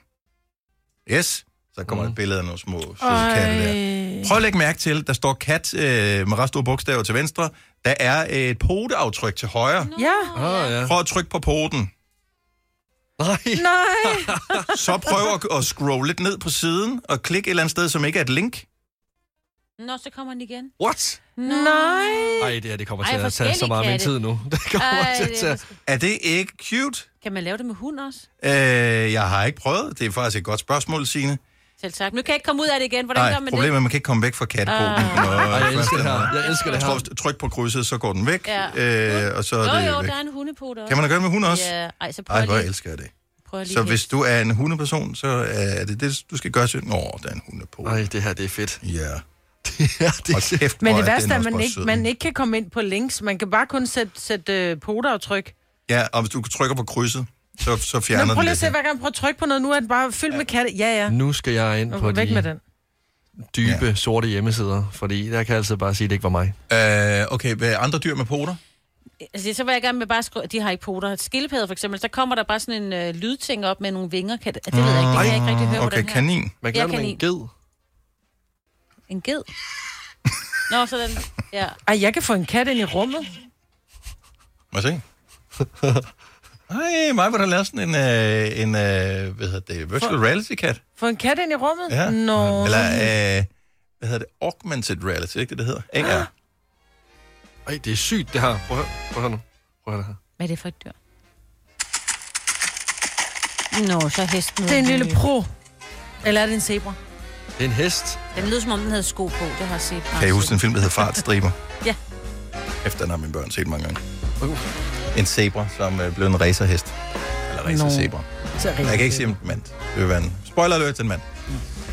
Yes. Så kommer mm. et billede af nogle små søde katte der. Prøv at lægge mærke til, der står kat øh, med ret store bogstaver til venstre. Der er et poteaftryk til højre. Ja. Oh, ja. Prøv at trykke på poten. Nej. Nej. Så prøv at, at scrolle lidt ned på siden og klik et eller andet sted, som ikke er et link. Nå, så kommer den igen. What? Nej. Ej, det her det kommer Ej, til at tage så meget af min katte. tid nu. Det kommer Ej, til at det er tage... Er det ikke cute? Kan man lave det med hund også? Øh, jeg har ikke prøvet. Det er faktisk et godt spørgsmål, Signe. Selv tak. Nu kan jeg ikke komme ud af det igen. Hvordan gør Nej, man problemet er, det? at man kan ikke komme væk fra kattepoten. Ah. jeg elsker det her. er- Jeg elsker det her. Tryk, tryk på krydset, så går den væk. Ja. Øh, og så er Jo, det jo, væk. der er en hundepote også. Kan man da gøre det med hund også? Ja, ej, så prøv Ej, hvor lige. elsker jeg det. Prøv lige Så hvis du er en hundeperson, så er det det, du skal gøre. Åh, oh, der er en hundepote. Ej, det her, det er fedt. Ja. ja, det Hold kæft, Men det er værste er, at man ikke, man ikke kan komme ind på links. Man kan bare kun sætte, sætte uh, poteaftryk. Ja, og hvis du trykker på krydset, så, så Nå, fjerner prøv den lige at se, hver gang jeg prøver at trykke på noget. Nu er den bare fyldt med katte. Ja, ja. Nu skal jeg ind på væk med de den. dybe, sorte hjemmesider, fordi der kan jeg altid bare sige, at det ikke var mig. Øh, okay, hvad er andre dyr med poter? Altså, så vil jeg gerne med bare skrive, de har ikke poter. Skildpadder for eksempel, så kommer der bare sådan en øh, lydting op med nogle vinger. Kan, det det ved jeg ikke, det kan jeg ikke rigtig høre på Okay, den her. kanin. Hvad Ja, gør du med en kanin. ged? En ged? Nå, så den, ja. Ej, jeg kan få en kat ind i rummet. Må jeg se? Ej, mig var der lavet sådan en, øh, en øh, hvad hedder det, virtual reality kat. Få en kat ind i rummet? Ja. Nå. Eller, øh, hvad hedder det, augmented reality, ikke det, det hedder? AR. Ej, det er sygt, det her. Prøv at høre, prøv at høre nu. Prøv at høre det her. Hvad er det for et dyr? Nå, så er hesten Det er en lille pro. Eller er det en zebra? Det er en hest. Den lyder som om, den havde sko på. Det har jeg set. Kan I huske en film, der hedder Fartstriber? Ja. Efter den har mine børn set mange gange. En zebra, som øh, blev en racerhest. Eller racerzebra. Så Jeg kan ikke sige en mand. Det vil være en spoiler alert til en mand.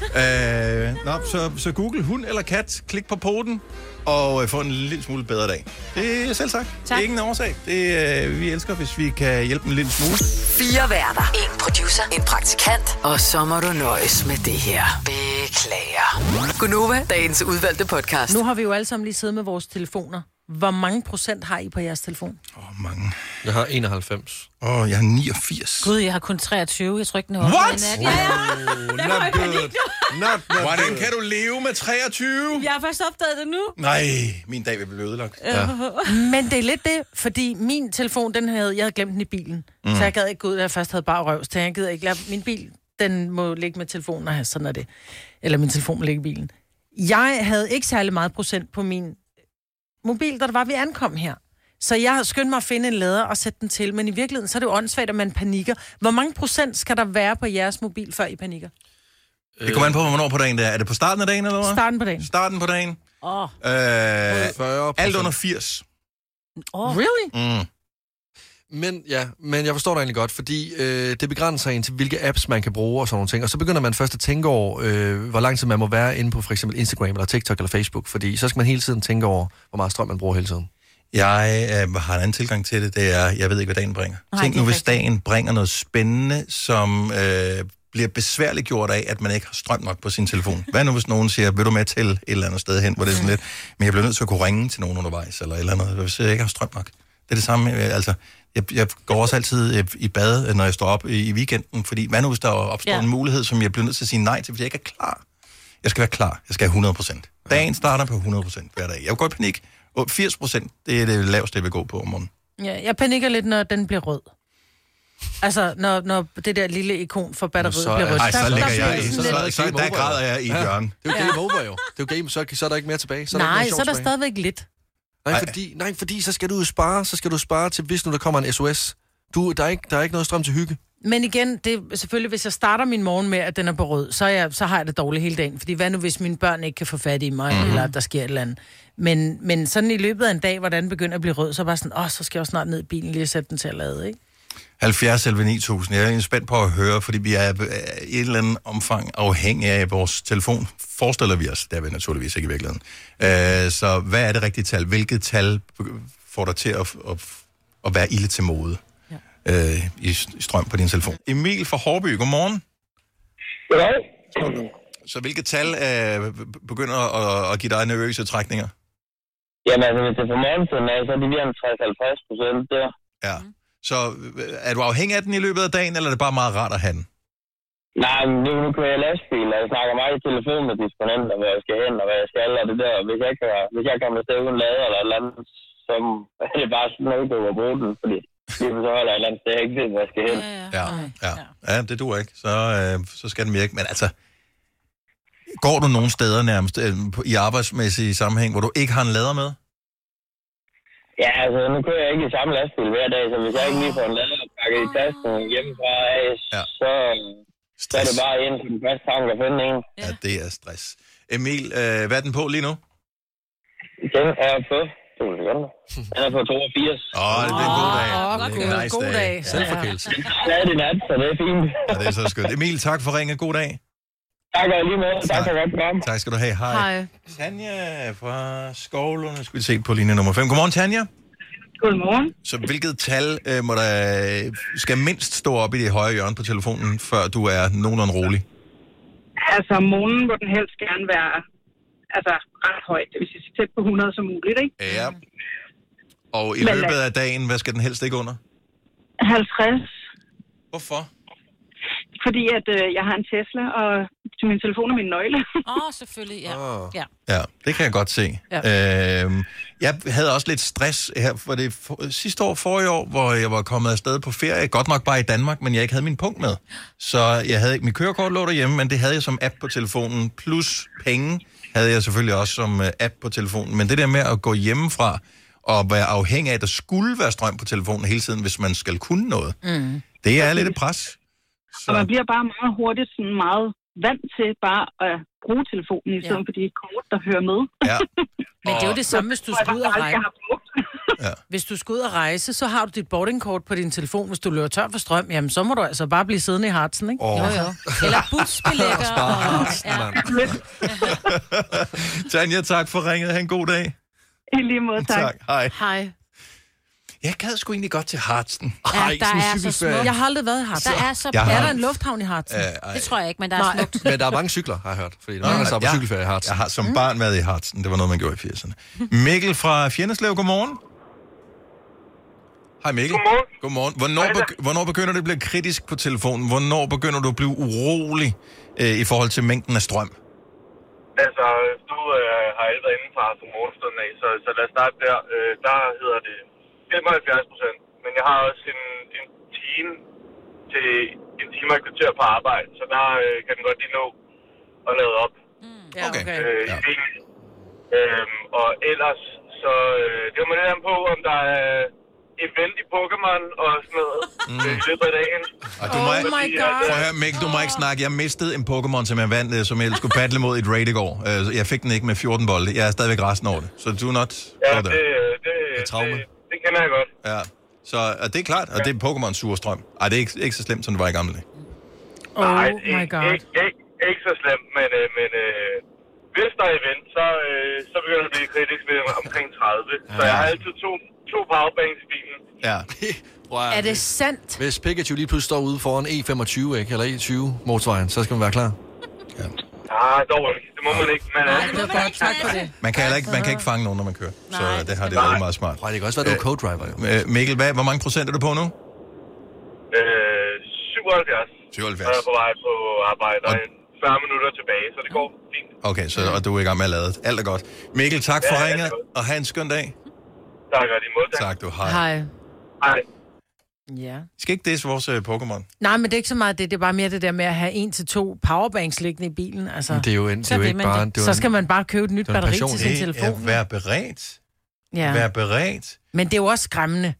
Øh, nå, så, så Google hund eller kat, klik på poten, og øh, få en lille smule bedre dag. Det er selv sagt. Det er ingen årsag. Det, øh, vi elsker, hvis vi kan hjælpe en lille smule. Fire værter. En producer. En praktikant. Og så må du nøjes med det her. Beklager. Gunova, dagens udvalgte podcast. Nu har vi jo alle sammen lige siddet med vores telefoner Hvor mange procent har I på jeres telefon? Åh, oh, mange. Jeg har 91. Åh, oh, jeg har 89. Gud, jeg har kun 23. Jeg tror ikke, den er What? oppe i nat. Ja, ja. Oh, panik nu. Not, not Hvordan good. kan du leve med 23? Jeg har først opdaget det nu. Nej, min dag vil blive ødelagt. Ja. Men det er lidt det, fordi min telefon, den havde, jeg havde glemt den i bilen. Mm. Mm. Så jeg gad ikke gå ud, da jeg først havde bare røv. Så jeg gider ikke lade min bil, den må ligge med telefonen, og sådan er det. Eller min telefon må ligge i bilen. Jeg havde ikke særlig meget procent på min mobil, da det var, vi ankom her. Så jeg skyndte mig at finde en lader og sætte den til, men i virkeligheden, så er det jo åndssvagt, at man panikker. Hvor mange procent skal der være på jeres mobil, før I panikker? Det kommer an på, hvornår på dagen det er. Er det på starten af dagen, eller hvad? Starten på dagen. Starten på dagen. Åh. Oh. Øh, 40 alt under 80. Oh. Really? Mm. Men ja, men jeg forstår dig egentlig godt, fordi øh, det begrænser en til, hvilke apps man kan bruge og sådan nogle ting. Og så begynder man først at tænke over, øh, hvor lang tid man må være inde på for eksempel Instagram eller TikTok eller Facebook, fordi så skal man hele tiden tænke over, hvor meget strøm man bruger hele tiden. Jeg øh, har en anden tilgang til det, det er, jeg ved ikke, hvad dagen bringer. Nej, Tænk nu, hvis dagen bringer noget spændende, som øh, bliver besværligt gjort af, at man ikke har strøm nok på sin telefon. Hvad nu, hvis nogen siger, vil du med til et eller andet sted hen, hvor det er sådan lidt, men jeg bliver nødt til at kunne ringe til nogen undervejs, eller et eller andet, hvis jeg ikke har strøm nok. Det er det samme, øh, altså, jeg, jeg går også altid øh, i bad, øh, når jeg står op i, i weekenden, fordi hvad nu, hvis der opstår Ja. en mulighed, som jeg bliver nødt til at sige nej til, fordi jeg ikke er klar. Jeg skal være klar. Jeg skal have 100 procent. Dagen starter på 100 procent hver dag. Jeg vil godt i panik. Og 80 procent, det er det laveste, jeg vil gå på om morgenen. Ja, jeg panikker lidt, når den bliver rød. Altså, når, når det der lille ikon for batteriet Så- bliver rødt. Ej, så ligger jeg i. Så, lidt- så, så, der græder jeg i et hjørne. Det er jo game over jo. Det er jo game, så, så er der ikke mere tilbage. Så er der Nej, ikke så er der stadigvæk lidt. Nej, fordi, nej, fordi så skal du jo spare, så skal du spare til, hvis nu der kommer en SOS. Du, der, er ikke, der er ikke noget strøm til hygge. Men igen, det er selvfølgelig, hvis jeg starter min morgen med, at den er på rød, så, er jeg, så har jeg det dårligt hele dagen. Fordi hvad nu, hvis mine børn ikke kan få fat i mig, Mhm. mm-hmm. eller der sker et eller andet. Men, men sådan i løbet af en dag, hvor den begynder at blive rød, så er bare sådan, åh, så skal jeg også snart ned i bilen lige og sætte den til at lade, ikke? 70 11 9000. Jeg er spændt på at høre, fordi vi er øh, i et eller andet omfang afhængige af vores telefon. Forestiller vi os, det er vi naturligvis ikke i virkeligheden. Øh, så hvad er det rigtige tal? Hvilket tal får dig til at, at, at være ilde til mode ja. øh, i, strøm på din telefon? Emil fra Hårby, godmorgen. Goddag. Så hvilket tal øh, begynder at, at give dig nervøse trækninger? Jamen altså, hvis det er på morgentiden af, så er det lige en 60-70 procent der. Ja. Så øh, er du afhængig af den i løbet af dagen, eller er det bare meget rart at have den? Nej, men nu, nu kører jeg lastbil, og jeg snakker meget i telefon med disponenter, hvor jeg skal hen, og hvad jeg skal, og det der. Hvis jeg, kan, hvis jeg kommer afsted uden lader eller et eller andet, så er det bare sådan noget, at bruge den, fordi lige så holder jeg et eller andet sted, jeg ikke ved, hvor jeg skal hen. Ja, ja. ja det duer ikke. Så, øh, så skal den virke. Men altså, går du nogle steder nærmest øh, i arbejdsmæssig sammenhæng, hvor du ikke har en lader med? Ja, altså, nu kører jeg ikke i samme lastbil hver dag, så hvis jeg ikke lige får en lader pakket i tasken hjemmefra af, ja. så, så er det bare ind på den første tank at finde en. Ja, det er stress. Emil, øh, hvad er den på lige nu? Den er på... To sekunder. Den er på 82. Åh, oh, det er en god dag. Åh, det er god- en nice god dag. Selvforkælelse. Ja, det er nat, så det er fint. Ja, det er så skønt. Emil, tak for ringet. God dag. Tak og lige måde. Tak for godt program. Tak skal du have. Hej. Hej. Tanja fra Skovlunde, skal vi se på linje nummer 5. Godmorgen, Tanja. Godmorgen. Så hvilket tal øh, må der, skal mindst stå op i det høje hjørne på telefonen, før du er nogenlunde rolig? Altså, morgenen må den helst gerne være altså, ret højt. Det vil sige så tæt på 100 som muligt, ikke? Ja. Og i Men, løbet øh, af dagen, hvad skal den helst ikke under? 50. Hvorfor? Fordi at øh, jeg har en Tesla, og til min telefon er min nøgle. Åh, oh, selvfølgelig, ja. Oh. ja. Ja, det kan jeg godt se. Ja. Øhm, jeg havde også lidt stress her, for det for, sidste år, forrige år, hvor jeg var kommet afsted på ferie, godt nok bare i Danmark, men jeg ikke havde min punkt med. Så jeg havde ikke mit kørekort lå derhjemme, men det havde jeg som app på telefonen, plus penge havde jeg selvfølgelig også som øh, app på telefonen. Men det der med at gå hjemmefra og være afhængig af, at der skulle være strøm på telefonen hele tiden, hvis man skal kunne noget, Mm. det er lidt et pres. Og man bliver bare meget hurtigt sådan meget vant til bare at bruge telefonen i stedet ja. for de kort, der hører med. Ja. Men det er jo det samme, hvis du skal ud og rejse. har Hvis du skal ud og rejse, så har du dit boardingkort på din telefon. Hvis du løber tør for strøm, jamen så må du altså bare blive siddende i Hartsen, ikke? Åh. Jo, jo. Eller busbilletter. og, ja. Tanja, tak for ringet. Ha' en god dag. I lige måde, tak. Tak. Hej. Hej. Jeg gad sgu egentlig godt til Hartsen. Ja, Ej, der er så cykelferie. smukt. Jeg har aldrig været i Hartsen. Der er så... Jeg Er har- der en lufthavn i Hartsen? Øh. Det tror jeg ikke, men der er smukt. Men der er mange cykler, har jeg hørt. Fordi der er mange, der på cykelferie i Hartsen. Jeg har som barn været i Hartsen. Det var noget, man gjorde i 80'erne. Mikkel fra Fjenneslev, godmorgen. Hej Mikkel. Godmorgen. Godmorgen. Hvornår, begy- hvornår begynder det at blive kritisk på telefonen? Hvornår begynder du at blive urolig øh, i forhold til mængden af strøm? Altså, du øh, har alle været indenfor fra morgenstunden af, så, så lad os starte der. Øh, der hedder det 75 procent. Men jeg har også en, en time til en time og et kvarter på arbejde, så der øh, kan den godt lige nå at lade op. Ja, okay. Øh, i bilen. Øhm, og ellers, så øh, det var man lidt an på, om der er event i Pokémon og sådan noget mm. i løbet af dagen. Og du må, Oh my God. Prøv at høre, Mikkel, du må ikke snakke. Jeg mistede en Pokémon, som jeg vandt, øh, som jeg skulle battle mod i et raid i går. Øh, Jeg fik den ikke med 14 bolde. Jeg er stadigvæk resten over det. Så do not Ja, det, det, det, det, det kender jeg godt. Ja. Så og det er klart, og det er Pokémon surstrøm. Ej, det er ikke, ikke så slemt, som det var i gamle dage. Oh Nej, my ikke, god. Ikke, ikke, ikke så slemt, men, øh, men øh, hvis der er event, så, øh, så begynder det at blive kritisk ved omkring 30. Så jeg har altid to, to powerbanks i bilen. Ja. Er det sandt? Hvis Pikachu lige pludselig står ude foran E25, ikke? eller E20 motorvejen, så skal man være klar. Ah, dog ikke. Det må man ikke. Men, øh, Det var godt. Tak for det. Man kan, heller ikke, man kan ikke fange nogen, når man kører. Så det har det været meget smart. Nej, det kan også være, du er co-driver, jo. Øh, Mikkel, hvad, hvor mange procent er du på nu? øh, 77. 77. Og jeg er på vej på arbejde, og 40 minutter tilbage, så det går fint. Okay, så, og du er i gang med at lade. Alt er godt. Mikkel, tak for Ja, ja, ringet, det og have en skøn dag. Tak, og lige måde. Tak, du. Hej. Hej. Hej. Ja. Vi skal ikke disse vores uh, Pokémon. Nej, men det er ikke så meget det. Det er bare mere det der med at have en til to powerbanks liggende i bilen. Altså, Det er jo, en, det så er jo ikke man bare... det. Så skal man bare købe et nyt er batteri passion. til sin telefon. er være beredt. Ja. Være beredt. Men det er jo også skræmmende,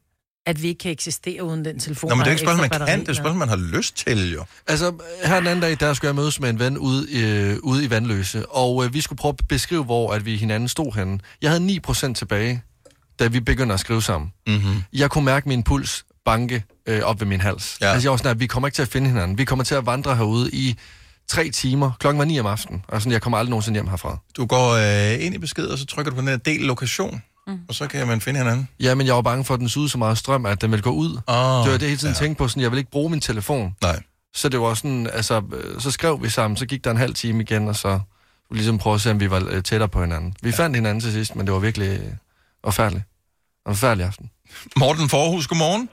at vi ikke kan eksistere uden den telefon. Nå, men det er ikke spørgsmål, man ekstra kan. Det er batteri. spørgsmål, man har lyst til, jo. Altså, her den anden dag, der skulle jeg mødes med en ven ude, øh, ude i Vandløse, og øh, vi skulle prøve at beskrive, hvor at vi hinanden stod henne. Jeg havde 9% tilbage, da vi begyndte at skrive sammen. Mm-hmm. Jeg kunne mærke min puls banke øh, op ved min hals. Ja. Altså, jeg var sådan, at vi kommer ikke til at finde hinanden. Vi kommer til at vandre herude i tre timer. Klokken var 9 om aftenen, og sådan, jeg kommer aldrig nogensinde hjem herfra. Du går øh, ind i besked, og så trykker du på den her del lokation, mm. og så kan man finde hinanden. Ja, men jeg var bange for, at den sugede så meget strøm, at den ville gå ud. Oh, det var det, jeg hele tiden ja. tænkte på. Sådan, jeg vil ikke bruge min telefon. Nej. Så det var sådan, altså, øh, så skrev vi sammen, så gik der en halv time igen, og så ligesom prøve at se, om vi var øh, tættere på hinanden. Vi ja. fandt hinanden til sidst, men det var virkelig øh, forfærdeligt. En forfærdelig aften. Morten Forhus, godmorgen.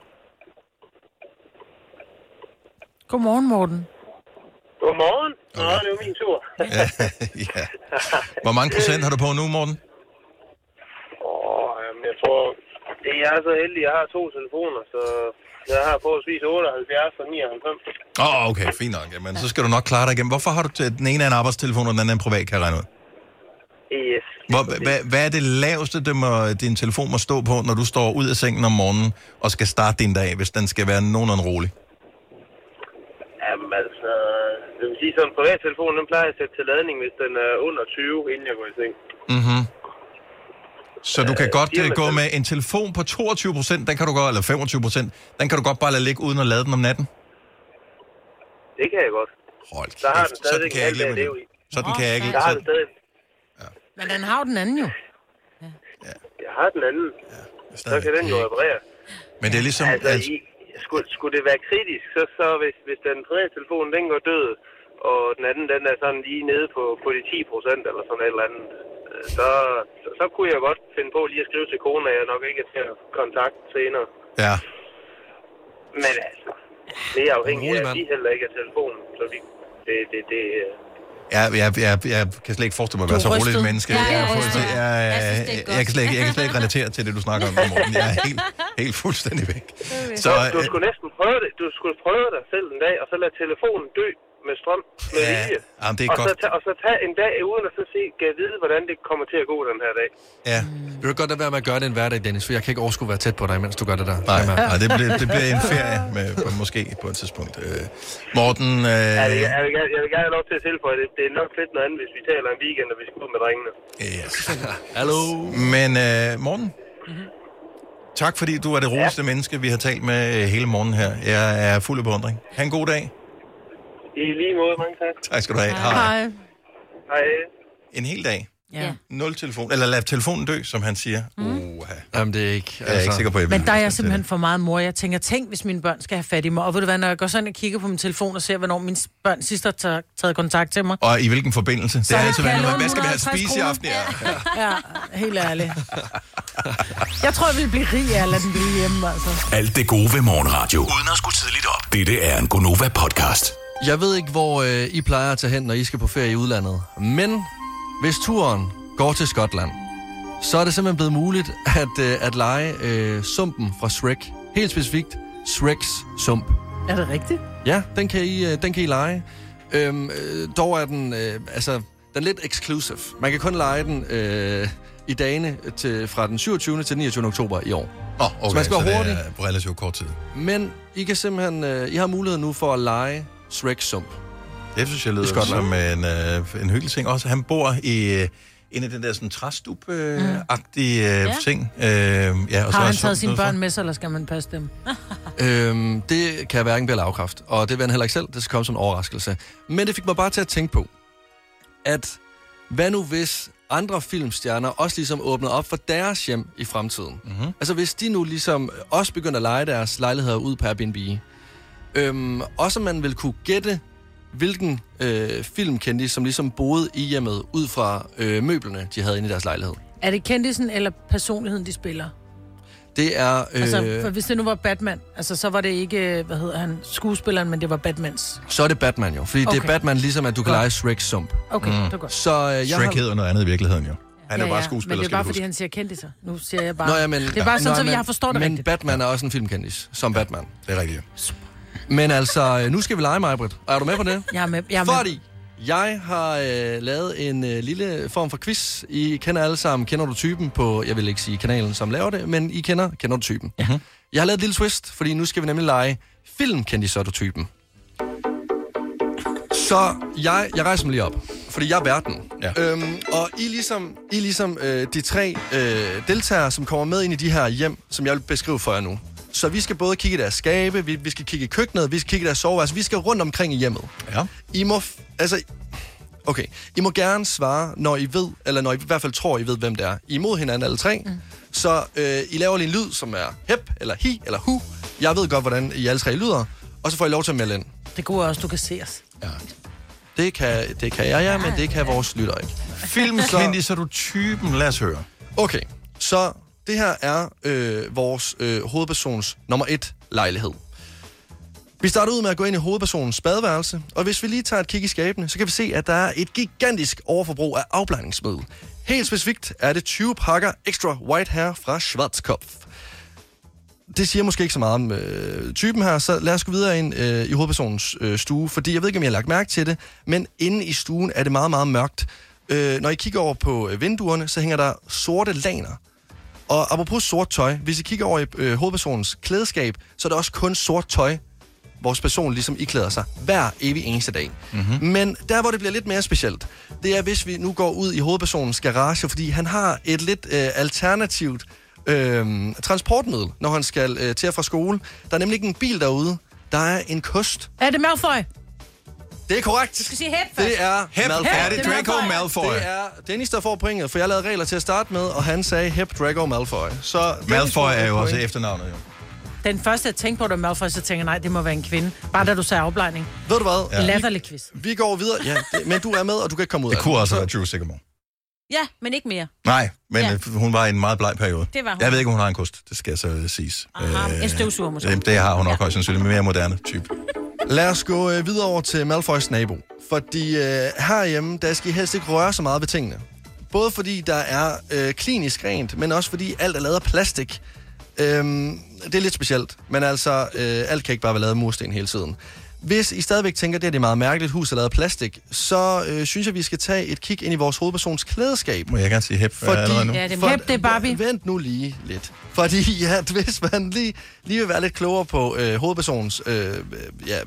Godmorgen, Morten. Godmorgen. Nå, det er jo min tur. ja, ja. Hvor mange procent har du på nu, Morten? Åh, jamen, jeg tror... Det er så heldig, jeg har to telefoner, så jeg har forholdsvis 78 og 99. Åh, oh, okay, fint nok. Jamen, så skal du nok klare dig igennem. Hvorfor har du den ene af en arbejdstelefon, og den anden en privat, kan jeg regne ud? Yes. Hvor, hvad, hvad er det laveste, det må, din telefon må stå på, når du står ud af sengen om morgenen og skal starte din dag, hvis den skal være nogenlunde rolig? Jamen, altså... Det vil sige, sådan en privattelefon, den plejer jeg at sætte til ladning, hvis den er under 20, inden jeg går i seng. Mm-hmm. Så du kan Øh, godt gå med en telefon på 22 procent, den kan du godt, eller 25 procent, den kan du godt bare lade ligge uden at lade den om natten? Det kan jeg godt. Hold Der har den sådan kan jeg alt, ikke leve jeg med lever i. Sådan kan jeg ikke. Der har Sådan, den stadig. Men den har jo den anden jo. Jeg har den anden. så kan den jo reparere. men det er ligesom... Altså, Altså, skulle, skulle det være kritisk, så, så hvis, hvis den tredje telefon, den går død, og den anden, den er sådan lige nede på, på de 10 procent eller sådan et eller andet, øh, så, så, så kunne jeg godt finde på lige at skrive til kone, at jeg nok ikke er til at kontakte senere. ja. Men altså, det er afhængigt af, at de heller ikke er telefonen, så vi, det, det, det, øh, Jeg, jeg, jeg, jeg kan slet ikke forestille mig at være Du så roligt et menneske. Ja, fuldstændig- rystet. jeg, Jeg jeg, jeg, kan slet ikke, jeg kan slet ikke relatere til det, du snakker om, Morten. Jeg er helt, helt fuldstændig væk. Så, Så, du øh, skulle næsten prøve det. Du skulle prøve dig selv en dag, og så lade telefonen dø med strøm med Ja, vilje. jamen, det er og, så godt. tage, og så tage en dag uden at så se, kan jeg vide, hvordan det kommer til at gå den her dag. Ja. Vil du godt lade være med at gøre det en hverdag, Dennis? For jeg kan ikke overskue at være tæt på dig, mens du gør det der. Nej, nej det, bliver, det bliver en ferie, med, på, måske på et tidspunkt. Øh, Morten, øh, Jeg, vil, jeg, vil, gerne- jeg vil gerne have lov til at tilføje det. Det er nok lidt noget andet, hvis vi taler en weekend, og vi skal ud med drengene. yes. Hallo. Men øh, Morten, tak fordi du er det roligste ja. menneske, vi har talt med øh, hele morgen her. Jeg er fuld af beundring. Ha' en god dag. I lige måde, mange tak. Tak skal du have. Hej. En hel dag. Ja. Nul telefon. Eller lad telefonen dø, som han siger. Mm. Uh, Jamen, det er ikke... Jeg er ikke sikker på, at jeg Men der er jeg simpelthen for meget mor. Jeg tænker, tænk, hvis mine børn skal have fat i mig. Og ved du hvad, når jeg går sådan og kigger på min telefon og ser, hvornår mine børn sidst har taget, taget kontakt til mig. Og i hvilken forbindelse? Det Så er altid været noget, låne hvad skal vi have 150 spise i aften? Ja. Ja, helt ærligt. Jeg tror, jeg vil blive rig af at lade den blive hjemme, altså. Alt det gode ved morgenradio. Uden at skulle tidligt op. Dette er en Gonova-podcast. Jeg ved ikke, hvor øh, I plejer at tage hen, når I skal på ferie i udlandet. Men hvis turen går til Skotland, så er det simpelthen blevet muligt at, øh, at lege øh, sumpen fra Shrek. Helt specifikt Shreks sump. Er det rigtigt? Ja, den kan I, øh, den kan I lege. Øhm, øh, dog er den, øh, altså, den er lidt exclusive. Man kan kun lege den øh, i dagene til, fra den 27. til den 29. oktober i år. Oh, okay, så man skal så være det hurtig. er på relativt kort tid. Men I kan simpelthen, øh, I har mulighed nu for at lege Shreks sump. Det synes jeg lyder Skotland. som en, øh, en hyggelig ting. Også han bor i øh, en af den der sådan træstup-agtige øh, Ja. ting. Øh, ja, og så Har er han så- taget sine børn med sig, eller skal man passe dem? Øhm, det kan jeg hverken blive afkræft, og det vil han heller ikke selv. Det skal komme som en overraskelse. Men det fik mig bare til at tænke på, at hvad nu hvis andre filmstjerner også ligesom åbnede op for deres hjem i fremtiden? Mhm. Mm-hmm. Altså hvis de nu ligesom også begynder at lege deres lejligheder ud på Airbnb, øhm, også man vil kunne gætte, hvilken øh, filmkendis, som ligesom boede i hjemmet, ud fra øh, møblerne, de havde inde i deres lejlighed. Er det kendisen eller personligheden, de spiller? Det er... Øh, Altså, for hvis det nu var Batman, altså, så var det ikke, hvad hedder han, skuespilleren, men det var Batmans. så er det Batman jo, fordi okay. det er. Batman ligesom, at du kan Godt. lege Shrek Sump. Okay, det er godt. Så øh, jeg Shrek har... hedder noget andet i virkeligheden jo. Han er ja, bare ja, skuespiller, Men det er bare, fordi huske. han siger kendtiser. Nu siger jeg bare... Nå, ja, men, det er bare sådan, Nå, så men, jeg har forstået det men rigtigt. Batman er også en filmkendis, som Batman. Det er rigtigt. Men altså, øh, nu skal vi lege mig, Britt. Er du med på det? Jeg er med. Jeg er med. Fordi jeg har øh, lavet en øh, lille form for quiz. I kender alle sammen, kender du typen på, jeg vil ikke sige kanalen, som laver det, men I kender, kender du typen. Mhm. Jeg har lavet et lille twist, fordi nu skal vi nemlig lege filmkendiser du typen. Så jeg, jeg rejser mig lige op, fordi jeg er verden. Ja. Øhm, og I er ligesom, I er ligesom øh, de tre øh, deltagere, som kommer med ind i de her hjem, som jeg vil beskrive for jer nu. Så vi skal både kigge i deres skabe, vi, vi skal kigge i køkkenet, vi skal kigge i deres soveværelse, vi skal rundt omkring i hjemmet. Ja. I må, altså, okay, I må gerne svare, når I ved, eller når I i hvert fald tror, I ved, hvem det er. I er imod hinanden alle tre, mm. så øh, I laver lige en lyd, som er hep, eller hi, eller hu. Jeg ved godt, hvordan I alle tre lyder, og så får I lov til at melde ind. Det gode er også, du kan se os. Det kan, det kan jeg, ja, men det kan vores lytter ikke. Filmkendis, så er du typen. Lad os høre. Okay, så det her er øh, vores øh, hovedpersons nummer et lejlighed. Vi starter ud med at gå ind i hovedpersonens badeværelse, og hvis vi lige tager et kig i skabene, så kan vi se, at der er et gigantisk overforbrug af afblandingsmiddel. Helt specifikt er det 20 pakker Extra White Hair fra Schwarzkopf. Det siger måske ikke så meget om øh, typen her, så lad os gå videre ind øh, i hovedpersonens øh, stue, fordi jeg ved ikke, om jeg har lagt mærke til det, men inde i stuen er det meget, meget mørkt. Øh, når I kigger over på øh, vinduerne, så hænger der sorte laner. Og apropos sort tøj, hvis I kigger over i øh, hovedpersonens klædeskab, så er det også kun sort tøj, vores person ligesom iklæder sig hver evig eneste dag. Mm-hmm. Men der, hvor det bliver lidt mere specielt, det er, hvis vi nu går ud i hovedpersonens garage, fordi han har et lidt øh, alternativt øh, transportmiddel, når han skal øh, til og fra skole. Der er nemlig ikke en bil derude. Der er en kost. Er det Malfoy? Det er korrekt. Du skal sige hep først. Det er Hep, Malfoy. er det Draco Malfoy? Det er Dennis, der får pointet, for jeg lavede regler til at starte med, og han sagde Hep Draco Malfoy. Så Dennis Malfoy er et jo også efternavnet, jo. Den første, jeg tænkte på, da Malfoy, så tænker jeg, nej, det må være en kvinde. Bare da du sagde afblejning. Ved du hvad? Ja. Latterlig quiz. Vi går videre. Ja, det, men du er med, og du kan ikke komme ud Det af kunne det. også være Drew Sigamore. Ja, men ikke mere. Nej, men Ja. ja. hun var i en meget bleg periode. Det var hun. Jeg ved ikke, om hun har en kost. Det skal så øh, siges. Aha, en støvsuger måske. Det, det har hun nok højst sandsynligt, men mere moderne type. Lad os gå øh, videre over til Malfoys nabo. Fordi øh, herhjemme, der skal I helst ikke røre så meget ved tingene. Både fordi der er øh, klinisk rent, men også fordi alt er lavet af plastik. Øhm, det er lidt specielt, men altså, øh, alt kan ikke bare være lavet af mursten hele tiden. Hvis I stadigvæk tænker, at det, er det er meget mærkeligt, hus er lavet af plastik, så øh, synes jeg, vi skal tage et kig ind i vores hovedpersons klædeskab. Må jeg gerne sige hep Fordi, nu? Ja, det er Hep, det er Barbie. Vent nu lige lidt. Fordi ja, hvis man lige, lige vil være lidt klogere på øh, hovedpersonens øh, ja,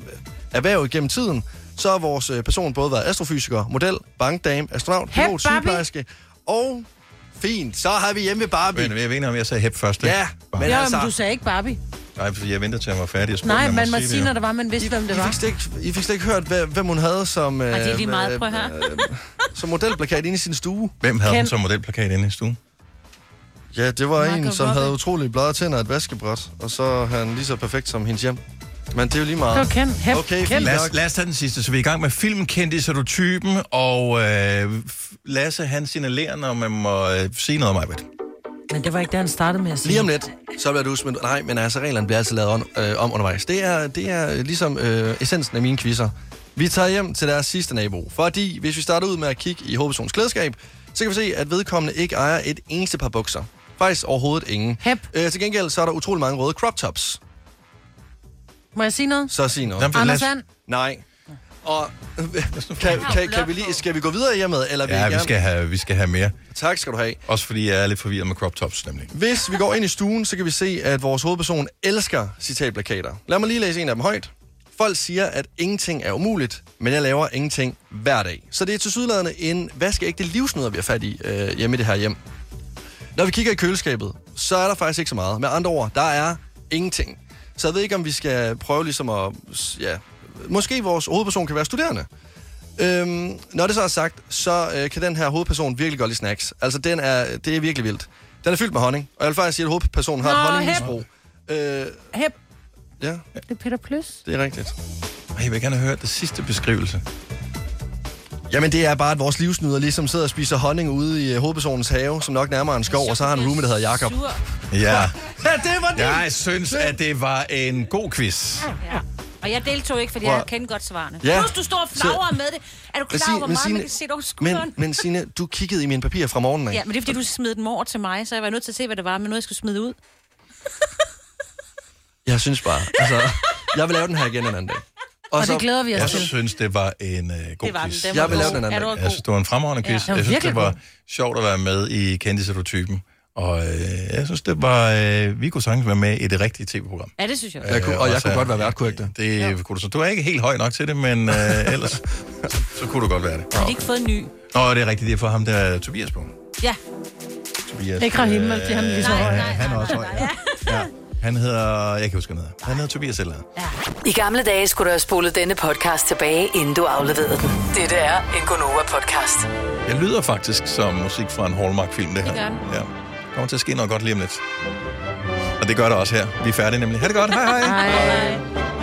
erhverv gennem tiden, så har vores øh, person både været astrofysiker, model, bankdame, astronaut, Hep, pilot, sygeplejerske og fint, så har vi hjemme ved Barbie. Men jeg ved ikke, om jeg sagde hep først. ikke? Ja, men Jo, altså, men du sagde ikke Barbie. Nej, fordi jeg venter til, at jeg var færdig. og spurgte, Nej, jeg man må sige når der var, man vidste, hvem det I var. fik, slet ikke, I fik slet ikke hørt, hvem, hvem hun havde som... Øh, det er lige meget. øh, Prøv at høre. øh, som modelplakat inde i sin stue. Hvem havde Ken. den som modelplakat inde i stuen? Ja, det var Margot en, som Robbie. havde utrolig blade tænder og et vaskebræt, og så er han lige så perfekt som hendes hjem. Men det er jo lige meget. Ken. Hep. Okay, Ken. fint Lad os, nok. lad os tage den sidste, så vi er i gang med filmen Kendte, så du er typen, og øh, Lasse han signalerer, når man må øh, sige noget om mig. Men det var ikke det, han startede med at sige. Lige om lidt, så bliver du smidt... Nej, men altså, reglerne bliver altid lavet on, øh, om undervejs. Det er, det er ligesom øh, essensen af mine quizzer. Vi tager hjem til deres sidste nabo, fordi hvis vi starter ud med at kigge i hovedpersonens klædeskab, så kan vi se, at vedkommende ikke ejer et eneste par bukser. Faktisk overhovedet ingen. Hep. Øh, til gengæld så er der utrolig mange røde crop tops. Må jeg sige noget? Så sig noget. Jamen, Anders Sand. Nej. Og kan, kan, kan vi lige, skal vi gå videre hjemmet, eller vil I Ja, vi gerne? skal, have, vi skal have mere. Tak skal du have. Også fordi jeg er lidt forvirret med crop tops, nemlig. Hvis vi går ind i stuen, så kan vi se, at vores hovedperson elsker citatplakater. Lad mig lige læse en af dem højt. Folk siger, at ingenting er umuligt, men jeg laver ingenting hver dag. Så det er til sydladende en vaskeægte livsnyder, vi har fat i øh, hjemme i det her hjem. Når vi kigger i køleskabet, så er der faktisk ikke så meget. Med andre ord, der er ingenting. Så jeg ved ikke, om vi skal prøve ligesom at... Ja, måske vores hovedperson kan være studerende. Øhm, når det så er sagt, så øh, kan den her hovedperson virkelig godt lide snacks. Altså, den er, det er virkelig vildt. Den er fyldt med honning, og jeg vil faktisk sige, at hovedpersonen har Nå, et honningmisbrug. Øh, Hep. ja, Det er Peter Plus. det er rigtigt. Ej, Jeg vil gerne hørt det sidste beskrivelse. Jamen, det er bare, at vores livsnyder ligesom sidder og spiser honning ude i øh, hovedpersonens have, som nok nærmere en skov, og så har han en roomie, der hedder Jakob. Ja. Ja, det var det! Jeg synes, at det var en god quiz. Ja. Og jeg deltog ikke, fordi Prøv- jeg kendte godt svarene. Ja. Plus, du står og flagrer med det. Er du klar over, hvor meget man Signe- kan se over skulderen? Men, men Signe, du kiggede i mine papirer fra morgenen af. Ja, men det er, fordi du smed dem over til mig, så jeg var nødt til at se, hvad det var, men noget, jeg skulle smide ud. Jeg synes bare, altså, jeg vil lave den her igen en anden dag. Og det glæder vi os Jeg til. synes, det var en uh, god Det var den. quiz. Den var Jeg vil lave den anden dag. Jeg synes, det var en fremragende quiz. Ja, den var jeg synes, det virkelig var god. sjovt at være med i så er typen. Og øh, jeg synes, det var... Øh, vi kunne sagtens være med i det rigtige tv-program. Ja, det synes jeg. Jeg kunne, og jeg også kunne godt være vært, kunne ikke det? Det kunne du så. Du er ikke helt høj nok til det, men øh, ellers så, så kunne du godt være det. Har de ikke fået en ny? Nå, det er rigtigt. Det er for ham, der er Tobias på. Ja. Tobias, Ikke Rahim, vel? Det er lige så høj. Han er også høj. Ja. Han hedder... Jeg kan huske, han hedder. Han hedder Tobias eller I gamle dage skulle du have spolet denne podcast tilbage, inden du afleverede den. Dette er en Gonova-podcast. Jeg lyder faktisk som musik fra en Hallmark-film, det her. Det gør den. Ja kommer til at ske noget godt lige om lidt. Og det gør der også her. Vi er færdige nemlig. Ha' det godt. Hej hej. Hej.